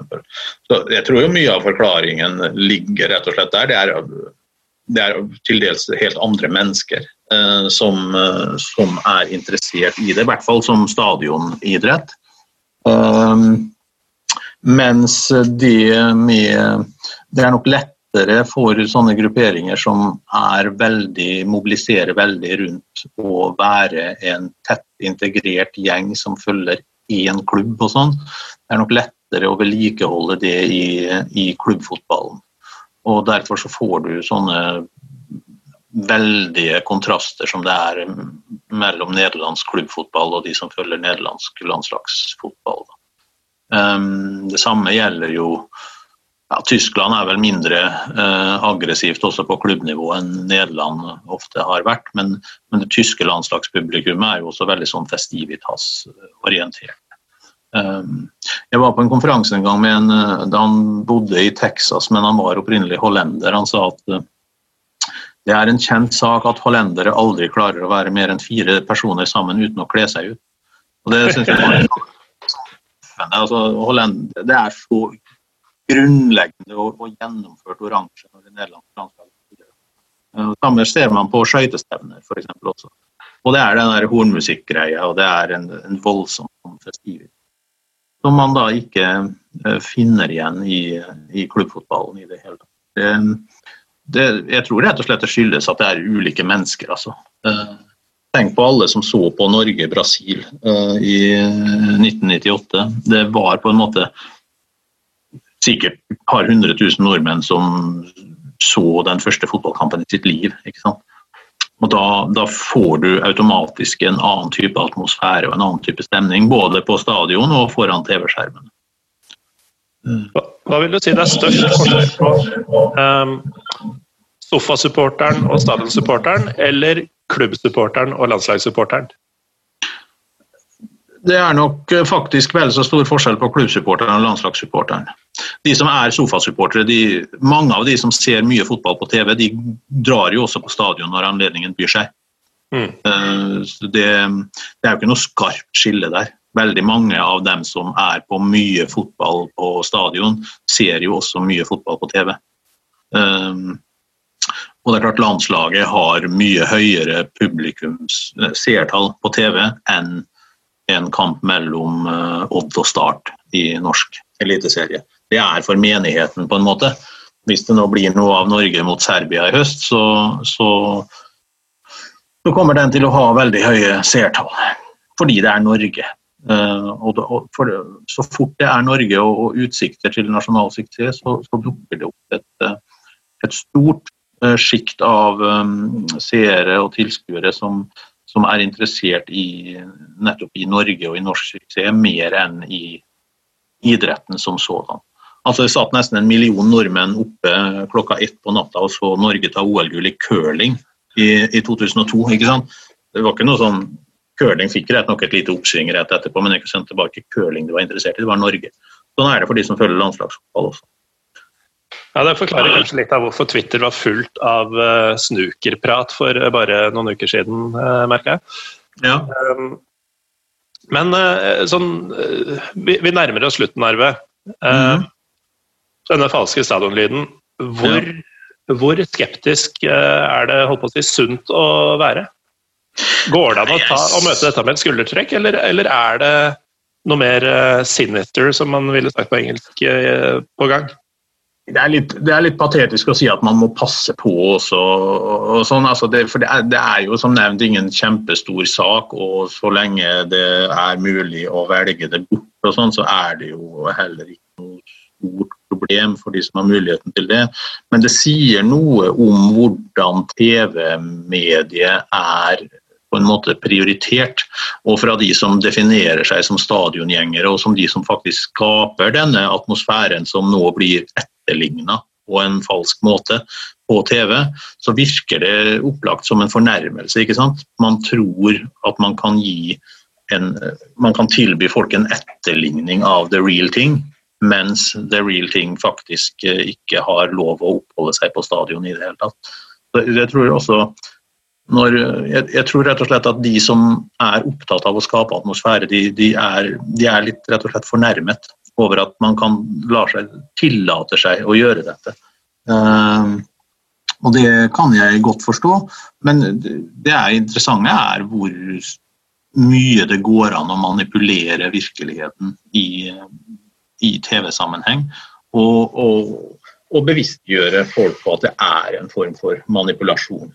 Så jeg tror jo mye av forklaringen ligger rett og slett der. Det er, det er til dels helt andre mennesker eh, som, eh, som, er interessert i det, i hvert fall som stadionidrett. Um, mens det med Det er nok lettere for sånne grupperinger som er veldig, mobiliserer veldig rundt å være en tett integrert gjeng som følger i en klubb og sånn. Det er nok lettere å vedlikeholde det i, i klubbfotballen. Og derfor så får du sånne veldige kontraster som det er mellom nederlandsk klubbfotball og de som følger nederlandsk landslagsfotball. Um, det samme gjelder jo ja, Tyskland er vel mindre eh, aggressivt også på klubbnivå enn Nederland ofte har vært, men, men det tyske landslagspublikummet er jo også veldig sånn festivitas-orientert. Ehm, jeg var på en konferanse en gang med en eh, da han bodde i Texas, men han var opprinnelig hollender. Han sa at eh, det er en kjent sak at hollendere aldri klarer å være mer enn fire personer sammen uten å kle seg ut. Og Det synes jeg var altså, Det er så grunnleggende og, og gjennomført oransje når det nederlandske landslaget eh, Samme ser man på skøytestevner f.eks. også. Og det er den der hornmusikkgreia, og det er en, en voldsom festivitet som man da ikke eh, finner igjen i, i klubbfotballen i det hele tatt. Det, det, jeg tror rett og slett det skyldes at det er ulike mennesker, altså. Eh, tenk på alle som så på Norge-Brasil i 1998. Det var på en måte sikkert et par hundre tusen nordmenn som så den første fotballkampen i sitt liv. ikke sant? Og da, da, får du automatisk en annen type atmosfære og en annen type stemning, både på stadion og foran TV-skjermen. Hva, hva, vil du si det er størst forskjell på um, sofasupporteren og stadionsupporteren, eller klubbsupporteren og landslagssupporteren? Det er nok eh, faktisk vel så stor forskjell på klubbsupporteren og landslagssupporteren. De som er sofasupportere, mange av de som ser mye fotball på TV, de drar jo også på stadion når anledningen byr seg. Mm. Eh, det, det, er jo ikke noe skarpt skille der. Veldig mange av dem som er på mye fotball på stadion, ser jo også mye fotball på TV. Um, og det er klart Landslaget har mye høyere publikums seertall på TV enn en kamp mellom uh, Odd og Start i norsk eliteserie. Det er for menigheten, på en måte. Hvis det nå blir noe av Norge mot Serbia i høst, så, så, så kommer den til å ha veldig høye seertall. Fordi det er Norge. Uh, og, for, så fort det er Norge og, og utsikter til nasjonal suksess, så, så, dukker det opp et, eh, et stort sjikt av um, seere og tilskuere som, som er interessert i nettopp i Norge og i norsk suksess, mer enn i idretten som sådan. Altså Det satt nesten en million nordmenn oppe klokka ett på natta og så Norge ta OL-gull i curling i, i, 2002. ikke sant? Det var ikke noe sånn Curling fikk rett nok et lite oppsving rett etterpå, men det var ikke curling de var interessert i, det var Norge. Sånn er det for de som følger landslagsfotball også. Ja, Det forklarer kanskje litt av hvorfor Twitter var fullt av uh, snukerprat for uh, bare noen uker siden, uh, merker jeg. Ja. Um, men uh, sånn vi, vi, nærmer oss slutten, Arve. Mm. Denne falske stadionlyden. Hvor, ja. hvor skeptisk er det holdt på å si, sunt å være? Går det an å, ta, å møte dette med et skuldertrekk, eller, eller er det noe mer sinister, som man ville sagt på engelsk, på gang? Det er, litt, det er, litt, patetisk å si at man må passe på også. Og sånn, altså det, for det er, det er, jo som nevnt ingen kjempestor sak, og så lenge det er mulig å velge det bort, og sånn, så er det jo heller ikke noe stort problem for de som har muligheten til det. Men det sier noe om hvordan TV-mediet er på en måte prioritert. Og fra de som definerer seg som stadiongjengere, og som de som faktisk skaper denne atmosfæren som nå blir etterligna på en falsk måte på TV, så virker det opplagt som en fornærmelse. ikke sant? Man tror at man kan gi en, man kan tilby folk en etterligning av the real thing, mens the real thing faktisk eh, ikke har lov å oppholde seg på stadion i det hele tatt. Jeg tror også når, jeg, jeg, tror rett og slett at de som er opptatt av å skape atmosfære, de, de, er, de er, litt rett og slett fornærmet over at man kan la seg tillate seg å gjøre dette. Uh, og det kan jeg godt forstå, men det er interessante er hvor mye det går an å manipulere virkeligheten i, i TV-sammenheng. Og, og, og bevisstgjøre folk på at det er en form for manipulasjon.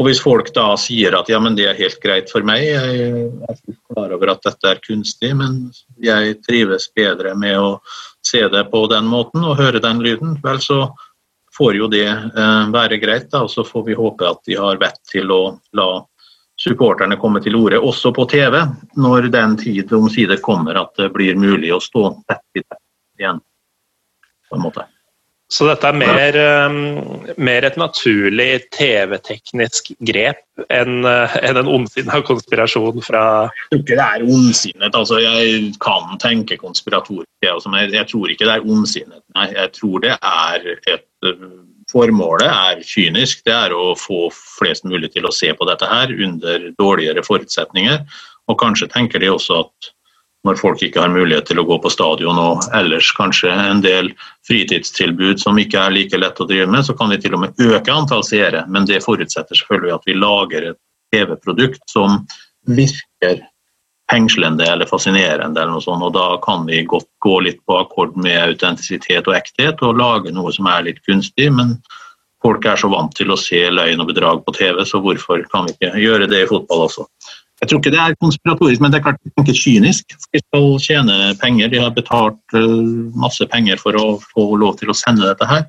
Og Hvis folk da sier at ja, men det er helt greit for meg, jeg er klar over at dette er kunstig, men jeg trives bedre med å se det på den måten og høre den lyden, vel så får jo det eh, være greit. da, og Så får vi håpe at de har vett til å la supporterne komme til orde, også på TV, når den tid omsider kommer at det blir mulig å stå tett i tett igjen. på en måte. Så dette er mer, um, mer et naturlig TV-teknisk grep enn uh, en, en ondsinna konspirasjon fra Jeg tror ikke det er ondsinnet. Altså, jeg kan tenke konspiratorisk. Altså, jeg, jeg, tror ikke det er ondsinnet. Nei, jeg tror det er et Formålet er kynisk. Det er å få flest mulig til å se på dette her under dårligere forutsetninger. Og kanskje tenker de også at når folk ikke har mulighet til å gå på stadion og ellers kanskje en del fritidstilbud som ikke er like lett å drive med, så kan vi til og med øke antall seere. Men det forutsetter selvfølgelig at vi lager et TV-produkt som virker hengslende eller fascinerende, eller noe sånt, og da kan vi godt gå litt på akkord med autentisitet og ekthet og lage noe som er litt kunstig. men Folk er så vant til å se løgn og bedrag på TV, så hvorfor kan vi ikke gjøre det i fotball også? Jeg tror ikke det er konspiratorisk, men det er klart tenker kynisk. De skal tjene penger. De har betalt eh, masse penger for å få lov til å sende dette her.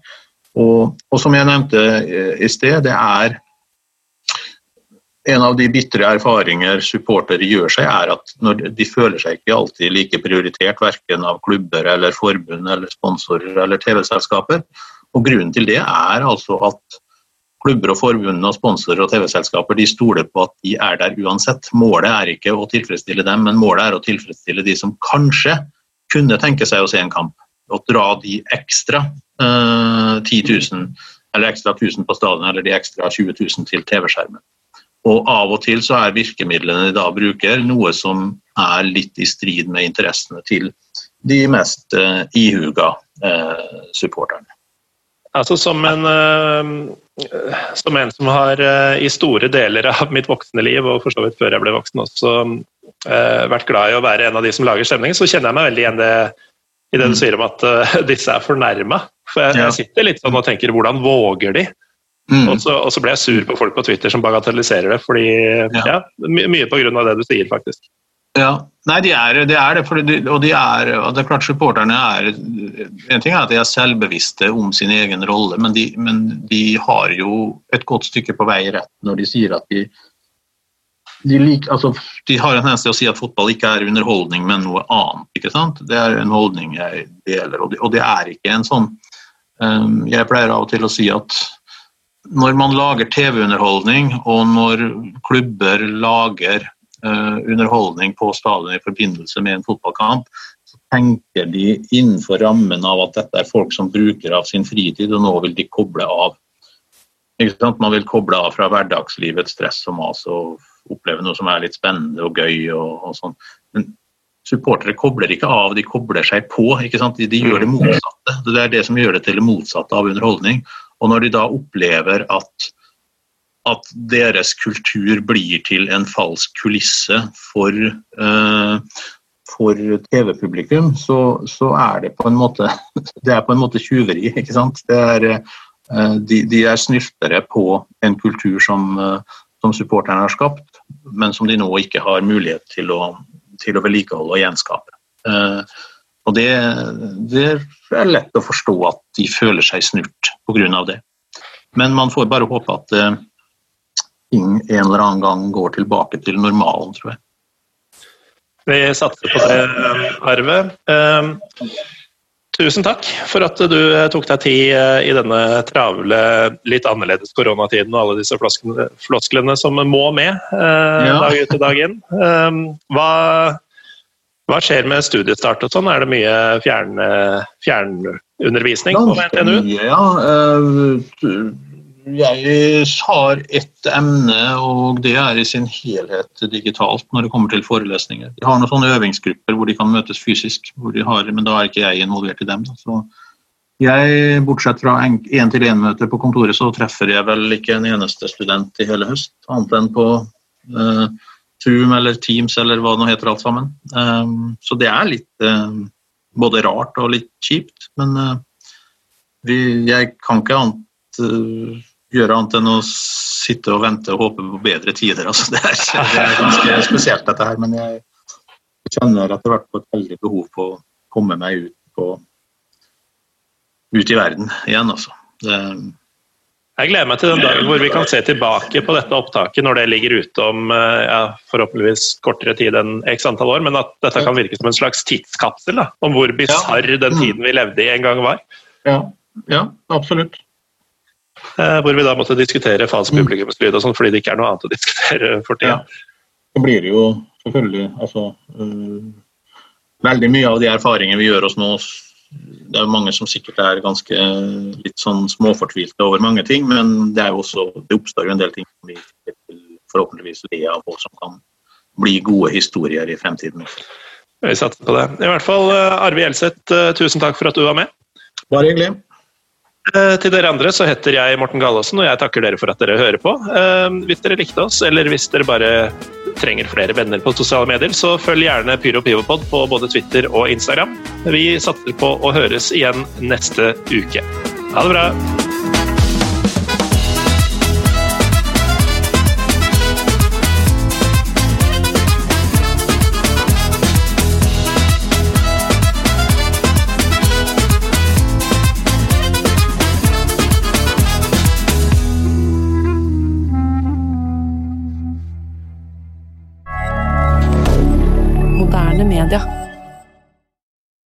Og, og som jeg nevnte eh, i sted, det er en av de bitre erfaringer supportere gjør seg, er at de føler seg ikke alltid like prioritert, verken av klubber eller forbund eller sponsorer eller TV-selskaper. Og Grunnen til det er altså at klubber og forbund og sponsorer og TV-selskaper de stoler på at de er der uansett. Målet er ikke å tilfredsstille dem, men målet er å tilfredsstille de som kanskje kunne tenke seg å se en kamp. Og dra de ekstra eh, 10 000 eller ekstra 1000 på stadion eller de ekstra 20 000 til TV-skjermen. Og av og til så er virkemidlene de da bruker noe som er litt i strid med interessene til de mest eh, ihuga eh, supporterne. Altså som en, uh, som en som har uh, i store deler av mitt voksne liv, og for så vidt før jeg ble voksen også, uh, vært glad i å være en av de som lager stemning, så kjenner jeg meg veldig igjen det, i det du mm. sier om at disse er fornærma. For jeg, jeg, sitter litt sånn og tenker hvordan våger de? Mm. Og, så, og, så, ble jeg sur på folk på Twitter som bagatelliserer det, fordi ja, ja mye på grunn av det du sier, faktisk. Ja, Nei, de er, det. er det. De, og, de er, og det er klart supporterne er En ting er at de er selvbevisste om sin egen rolle, men de, men de har jo et godt stykke på vei rett når de sier at de de, lik, altså, de har en tendens til å si at fotball ikke er underholdning, men noe annet. ikke sant? Det er en holdning jeg deler, og det, og det er ikke en sånn um, Jeg pleier av og til å si at når man lager TV-underholdning, og når klubber lager underholdning på stadion i forbindelse med en fotballkamp, så tenker de innenfor rammen av at dette er folk som bruker av sin fritid, og nå vil de koble av. Man vil koble av fra hverdagslivets stress og mas og oppleve noe som er litt spennende og gøy. og, og sånn. Men supportere kobler ikke av, de kobler seg på. De, de, gjør det motsatte. Det er det som gjør det til det motsatte av underholdning. Og når de da opplever at at deres kultur blir til en falsk kulisse for, uh, for TV-publikum, så, så, er det på en måte det er på en måte tjuveri. ikke sant? Er, uh, de, de, er snyltere på en kultur som, uh, som supporterne har skapt, men som de nå ikke har mulighet til å, til å vedlikeholde og gjenskape. og det, det, er lett å forstå at de føler seg snurt pga. det. Men man får bare håpe at ting en eller annen gang går tilbake til normalen, tror jeg. Vi satser på det, Arve. Um, tusen takk for at du tok deg tid uh, i denne travle, litt annerledes koronatiden og alle disse flosklene som må med uh, ja. dag ut og dag inn. Um, hva hva skjer med studiestart og sånn? Er det mye fjern, fjernundervisning på NTNU? Ja, eh, jeg har ett emne, og det er i sin helhet digitalt når det kommer til forelesninger. De har noen sånne øvingsgrupper hvor de kan møtes fysisk, har, men da er ikke jeg involvert i dem. Så jeg, bortsett fra én-til-én-møter på kontoret, så treffer jeg vel ikke en eneste student i hele høst, annet enn på uh, Zoom eller Teams eller hva det nå heter alt sammen. Um, så det er litt uh, både rart og litt kjipt, men uh, vi, jeg kan ikke annet, gjøre annet enn å sitte og vente og håpe på bedre tider. Altså, det, er, det, er, ganske spesielt dette her, men jeg kjenner etter hvert på et veldig behov på å komme meg ut, på, ut i verden igjen. Altså. Det, jeg gleder meg til den dagen hvor vi kan se tilbake på dette opptaket når det ligger ute om eh, ja, forhåpentligvis kortere tid enn x antall år, men at dette kan virke som en slags tidskapsel da, om hvor bisarr den tiden vi levde i en gang var. Ja, ja absolutt. Eh, hvor vi da måtte diskutere falsk publikumslyd og sånn fordi det ikke er noe annet å diskutere for tida. Ja. Det blir jo selvfølgelig altså øh, Veldig mye av de erfaringene vi gjør oss nå det er jo mange som sikkert er ganske litt sånn småfortvilte over mange ting, men det, er jo også, det oppstår jo en del ting som vi forhåpentligvis le av, og som kan bli gode historier i fremtiden. Vi satser på det. I hvert fall eh, Arve Gjelseth, eh, tusen takk for at du var med. Bare hyggelig. Eh, til dere andre så heter jeg Morten Gallaasen, og jeg takker dere for at dere hører på. Eh, hvis dere likte oss, eller hvis dere bare trenger flere venner på sosiale medier, så følg gjerne Pyro Pivopod på både Twitter og Instagram. Vi satser på å høres igjen neste uke. Ha det bra!